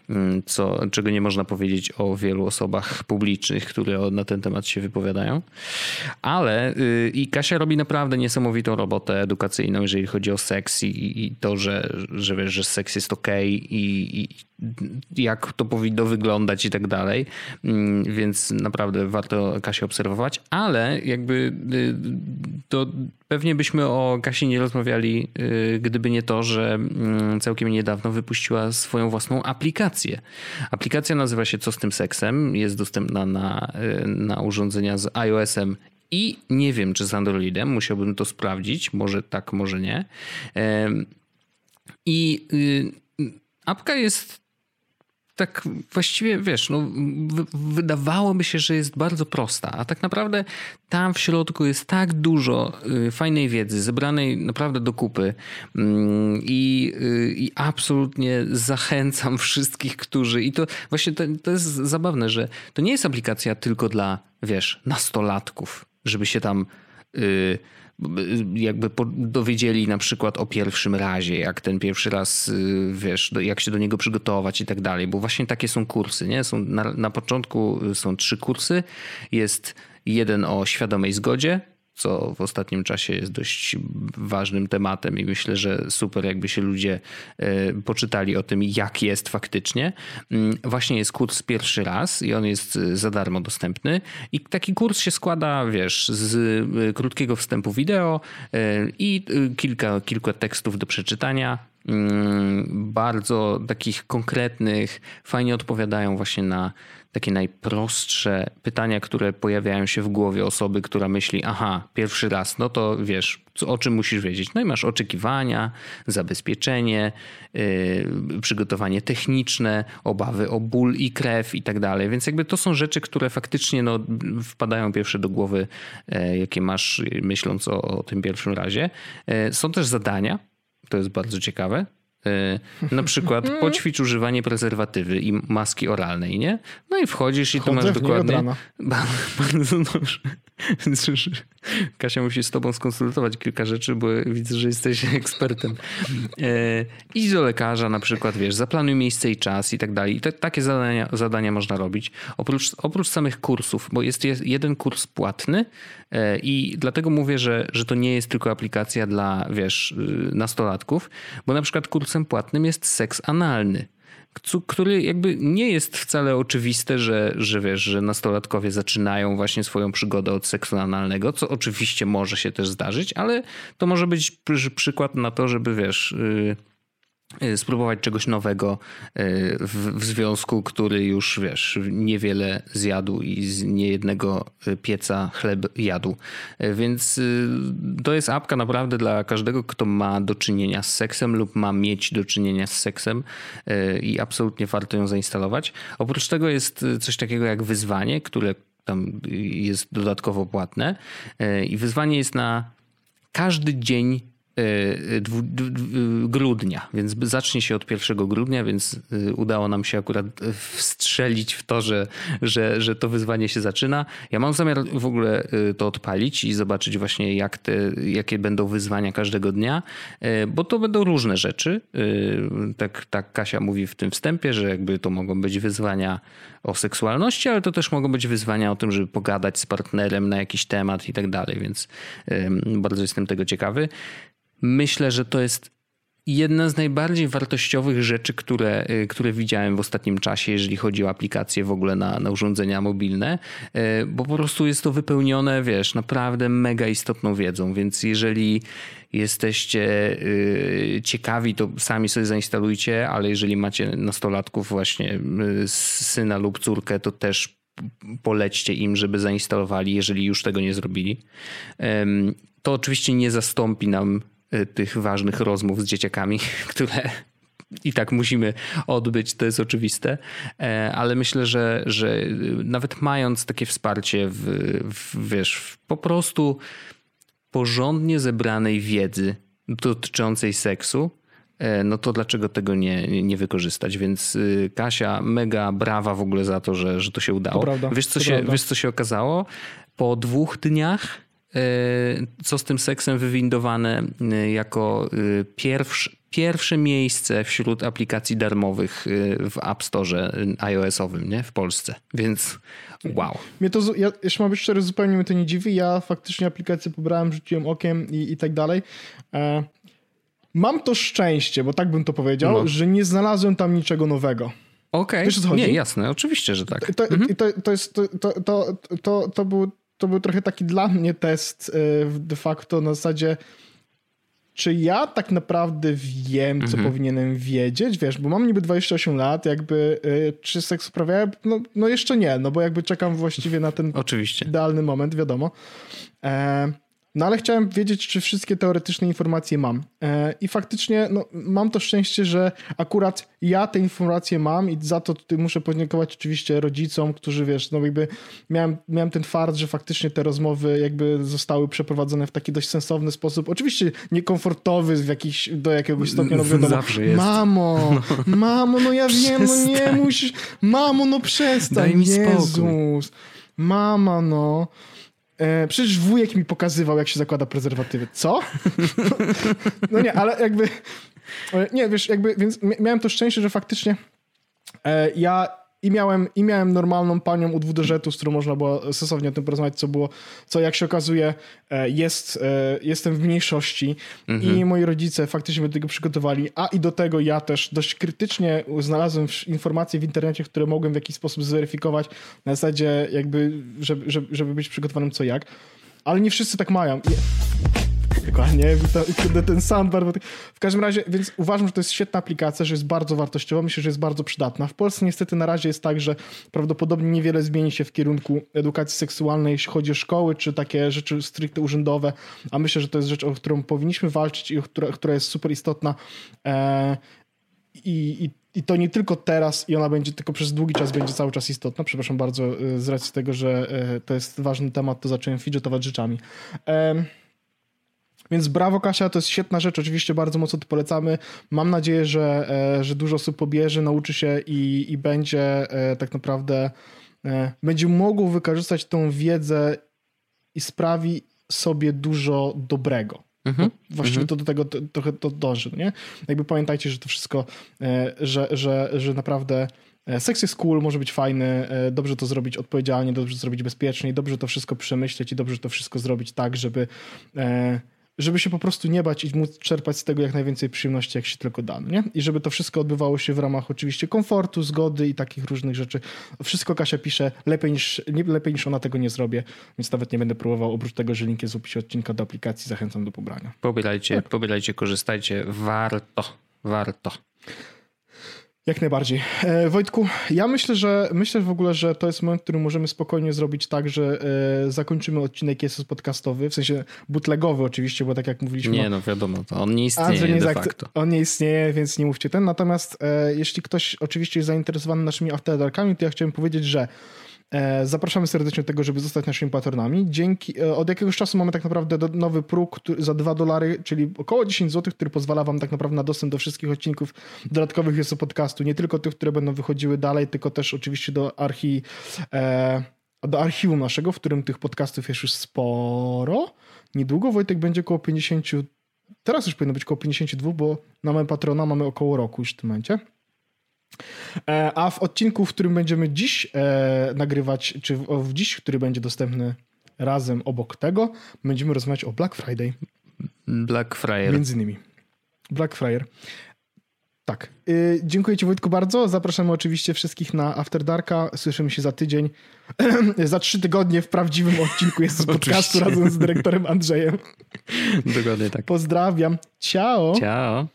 co, czego nie można powiedzieć o wielu osobach publicznych, które na ten temat się wypowiadają. Ale y, i Kasia robi naprawdę niesamowitą robotę edukacyjną, jeżeli chodzi o seks i, i to, że, że wiesz, że seks jest ok i, i jak to powinno wyglądać i tak dalej. Mm, więc naprawdę warto Kasię obserwować, ale jakby y, to pewnie byśmy o Kasi nie rozmawiali, y, gdyby nie to, że mm, całkiem niedawno wypuściła swoją własną aplikację. Aplikacja nazywa się Co z tym seksem? Jest dostępna na, y, na urządzenia z iOS-em i nie wiem, czy z Androidem. Musiałbym to sprawdzić. Może tak, może nie. I apka jest tak właściwie, wiesz, no, wydawałoby się, że jest bardzo prosta, a tak naprawdę tam w środku jest tak dużo y, fajnej wiedzy, zebranej naprawdę do kupy mm, i, y, i absolutnie zachęcam *laughs* wszystkich, którzy... I to właśnie to, to jest zabawne, że to nie jest aplikacja tylko dla, wiesz, nastolatków, żeby się tam... Yy, jakby dowiedzieli na przykład o pierwszym razie, jak ten pierwszy raz, y, wiesz, jak się do niego przygotować i tak dalej, bo właśnie takie są kursy, nie? Są na, na początku są trzy kursy, jest jeden o świadomej zgodzie, co w ostatnim czasie jest dość ważnym tematem i myślę, że super jakby się ludzie e, poczytali o tym, jak jest faktycznie. Mm, właśnie jest kurs pierwszy raz i on jest za darmo dostępny i taki kurs się składa, wiesz, z krótkiego wstępu wideo i kilka, kilka tekstów do przeczytania, mm, bardzo takich konkretnych, fajnie odpowiadają właśnie na takie najprostsze pytania, które pojawiają się w głowie osoby, która myśli, aha, pierwszy raz, no to wiesz, o czym musisz wiedzieć. No i masz oczekiwania, zabezpieczenie, yy, przygotowanie techniczne, obawy o ból i krew i tak dalej. Więc jakby to są rzeczy, które faktycznie no, wpadają pierwsze do głowy, yy, jakie masz myśląc o, o tym pierwszym razie. Yy, są też zadania, to jest bardzo ciekawe. E, na przykład poćwicz używanie prezerwatywy i maski oralnej, nie? No i wchodzisz i tu masz dokładnie. Bardzo *laughs* dobrze. Kasia musi z tobą skonsultować kilka rzeczy, bo widzę, że jesteś ekspertem. E, idź do lekarza na przykład, wiesz, zaplanuj miejsce i czas i tak dalej. I te, takie zadania, zadania można robić. Oprócz, oprócz samych kursów, bo jest, jeden kurs płatny i dlatego mówię, że, że to nie jest tylko aplikacja dla, wiesz, y, nastolatków, bo na przykład kursem płatnym jest seks analny który jakby nie jest wcale oczywiste, że, że wiesz, że nastolatkowie zaczynają właśnie swoją przygodę od seksu analnego, co oczywiście może się też zdarzyć, ale to może być przykład na to, żeby wiesz... Yy, spróbować czegoś nowego y, w, związku, który już wiesz, niewiele zjadł i z niejednego y, pieca chleb jadł. Więc to jest apka naprawdę dla każdego, kto ma do czynienia z seksem lub ma mieć do czynienia z seksem i absolutnie warto ją zainstalować. Oprócz tego jest coś takiego jak wyzwanie, które tam jest dodatkowo płatne i wyzwanie jest na każdy dzień Y, grudnia, więc zacznie się od 1 grudnia, więc y, udało nam się akurat wstrzelić w to, że, że, że to wyzwanie się zaczyna. Ja mam zamiar w ogóle y, to odpalić i zobaczyć właśnie jak te, jakie będą wyzwania każdego dnia, bo to będą różne rzeczy. Tak, tak Kasia mówi w tym wstępie, że jakby to mogą być wyzwania o seksualności, ale to też mogą być wyzwania o tym, żeby pogadać z partnerem na jakiś temat i tak dalej, więc bardzo jestem tego ciekawy myślę, że to jest jedna z najbardziej wartościowych rzeczy, które, y, które widziałem w ostatnim czasie, jeżeli chodzi o aplikacje w ogóle na, na urządzenia mobilne, y, bo po prostu jest to wypełnione, wiesz, naprawdę mega istotną wiedzą, więc jeżeli jesteście y, ciekawi, to sami sobie zainstalujcie, ale jeżeli macie nastolatków właśnie syna lub córkę, to też polećcie im, żeby zainstalowali, jeżeli już tego nie zrobili. To oczywiście nie zastąpi nam tych ważnych rozmów z dzieciakami, *laughs* które i tak musimy odbyć, to jest oczywiste, e, ale myślę, że, że nawet mając takie wsparcie w, w wiesz, w po prostu porządnie zebranej wiedzy dotyczącej seksu, e, no to dlaczego tego nie, nie wykorzystać? Więc y, Kasia, mega brawa w ogóle za to, że, że to się udało.
To prawda,
wiesz, co się, wiesz, co się okazało? Po dwóch dniach co z tym seksem wywindowane e, jako e, pierwsze, pierwsze miejsce wśród aplikacji darmowych w App Store iOS-owym nie? w Polsce. Więc wow.
Mnie to, ja, jeszcze mam być szczery, zupełnie mnie to nie dziwi. Ja faktycznie aplikację pobrałem, rzuciłem okiem i, i tak dalej. Mam to szczęście, bo tak bym to powiedział, no. że nie znalazłem tam niczego nowego.
Okej, okay. nie, jasne, oczywiście, że tak.
To, mhm. to, to, jest, to, to, to, to, był to był trochę taki dla mnie test e, de facto na zasadzie czy ja tak naprawdę wiem, co mhm. powinienem wiedzieć, wiesz, bo mam niby 28 lat, jakby y, czy seks uprawiałem? No, no jeszcze nie, no bo jakby czekam właściwie na ten
Oczywiście.
idealny moment, wiadomo. E, no ale chciałem wiedzieć, czy wszystkie teoretyczne informacje mam. E, I faktycznie no, mam to szczęście, że akurat ja te informacje mam i za to tutaj muszę podziękować oczywiście rodzicom, którzy wiesz, no jakby miałem, miałem ten fart, że faktycznie te rozmowy jakby zostały przeprowadzone w taki dość sensowny sposób. Oczywiście niekomfortowy w jakiś, do jakiegoś stopnia, no wiadomo.
Zawsze jest.
Mamo, no. mamo, no ja wiem, no nie musisz, mamo, no przestań, Daj mi Jezus. Spokój. Mama, no. E, przecież wujek mi pokazywał, jak się zakłada prezerwatywy. Co? *laughs* no nie, ale jakby... E, nie, wiesz, jakby, więc miałem to szczęście, że faktycznie e, ja i miałem, i miałem normalną panią u dwuderzetu, z którą można było sensownie o tym porozmawiać, co było, co jak się okazuje e, jest, e, jestem w mniejszości mhm. i moi rodzice faktycznie mnie do tego przygotowali, a i do tego ja też dość krytycznie znalazłem informacje w internecie, które mogłem w jakiś sposób zweryfikować na zasadzie jakby, żeby, żeby, żeby być przygotowanym co jak, ale nie wszyscy tak mają. Dokładnie, ten soundbar. W każdym razie, więc uważam, że to jest świetna aplikacja, że jest bardzo wartościowa, myślę, że jest bardzo przydatna. W Polsce niestety na razie jest tak, że prawdopodobnie niewiele zmieni się w kierunku edukacji seksualnej, jeśli chodzi o szkoły, czy takie rzeczy stricte urzędowe, a myślę, że to jest rzecz, o którą powinniśmy walczyć i która, która jest super istotna. E, i, i i to nie tylko teraz i ona będzie tylko przez długi czas będzie cały czas istotna. Przepraszam bardzo, e, z racji tego, że e, to jest ważny temat, to zacząłem fidgetować rzeczami. Więc brawo Kasia, to jest świetna rzecz, oczywiście bardzo mocno to polecamy. Mam nadzieję, że, e, że dużo osób pobierze, nauczy się i, i będzie e, tak naprawdę, e, będzie mogło wykorzystać tą wiedzę i sprawi sobie dużo dobrego. Mhm. No, właściwie mhm. to do tego to, trochę to dąży, nie? Jakby pamiętajcie, że to wszystko, że, że, że naprawdę seks jest cool, może być fajny, dobrze to zrobić odpowiedzialnie, dobrze to zrobić bezpiecznie, dobrze to wszystko przemyśleć i dobrze to wszystko zrobić tak, żeby żeby się po prostu nie bać i móc czerpać z tego jak najwięcej przyjemności, jak się tylko da. No nie? I żeby to wszystko odbywało się w ramach oczywiście komfortu, zgody i takich różnych rzeczy. Wszystko Kasia pisze lepiej niż, nie, lepiej niż ona tego nie zrobię, więc nawet nie będę próbował. Oprócz tego, że link jest w opisie odcinka do aplikacji, zachęcam do pobrania.
Pobierajcie, tak. pobierajcie, korzystajcie. Warto, warto.
Jak najbardziej. E, Wojtku, ja myślę, że myślę w ogóle, że to jest moment, w którym możemy spokojnie zrobić tak, że e, zakończymy odcinek jest podcastowy, w sensie bootlegowy oczywiście, bo tak jak mówiliśmy.
Nie, no wiadomo, to on nie istnieje nie de facto.
On nie istnieje, więc nie mówcie ten. Natomiast e, jeśli ktoś oczywiście jest zainteresowany naszymi afterdarkami, to ja chciałem powiedzieć, że zapraszamy serdecznie do tego, żeby zostać naszymi patronami. Dzięki, e, od jakiegoś czasu mamy tak naprawdę nowy próg za 2 dolary, czyli około 10 zł, który pozwala wam tak naprawdę na dostęp do wszystkich odcinków dodatkowych jest podcastu. Nie tylko tych, które będą wychodziły dalej, tylko też oczywiście do archi, e, do archiwum naszego, w którym tych podcastów jest już sporo. Niedługo Wojtek będzie około 50, teraz już powinno być około 52, bo na moim patrona mamy około roku już w tym momencie. E, a w odcinku, w którym będziemy dziś e, nagrywać, czy w, w dziś, który będzie dostępny razem obok tego, będziemy rozmawiać o Black Friday.
Black Friday.
Między innymi. Black Friday. Tak. Y, dziękuję Ci Wojtku bardzo. Zapraszamy oczywiście wszystkich na After Darka. Słyszymy się za tydzień. *clears throat* za trzy tygodnie w prawdziwym odcinku jest *laughs* z podcastu razem z dyrektorem Andrzejem.
Dokładnie tak.
Pozdrawiam. Ciao.
Ciao.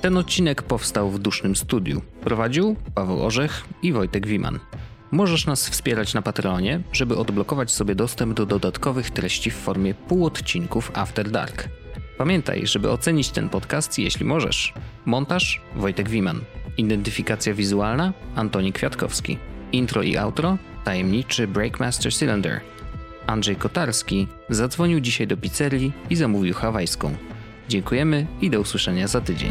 Ten odcinek powstał w dusznym studiu. Prowadził Paweł Orzech i Wojtek Wiman. Możesz nas wspierać na Patreonie, żeby odblokować sobie dostęp do dodatkowych treści w formie półodcinków After Dark. Pamiętaj, żeby ocenić ten podcast, jeśli możesz. Montaż Wojtek Wiman. Identyfikacja wizualna Antoni Kwiatkowski. Intro i outro tajemniczy Breakmaster Cylinder. Andrzej Kotarski zadzwonił dzisiaj do pizzerii i zamówił hawajską. Dziękujemy i do usłyszenia za tydzień.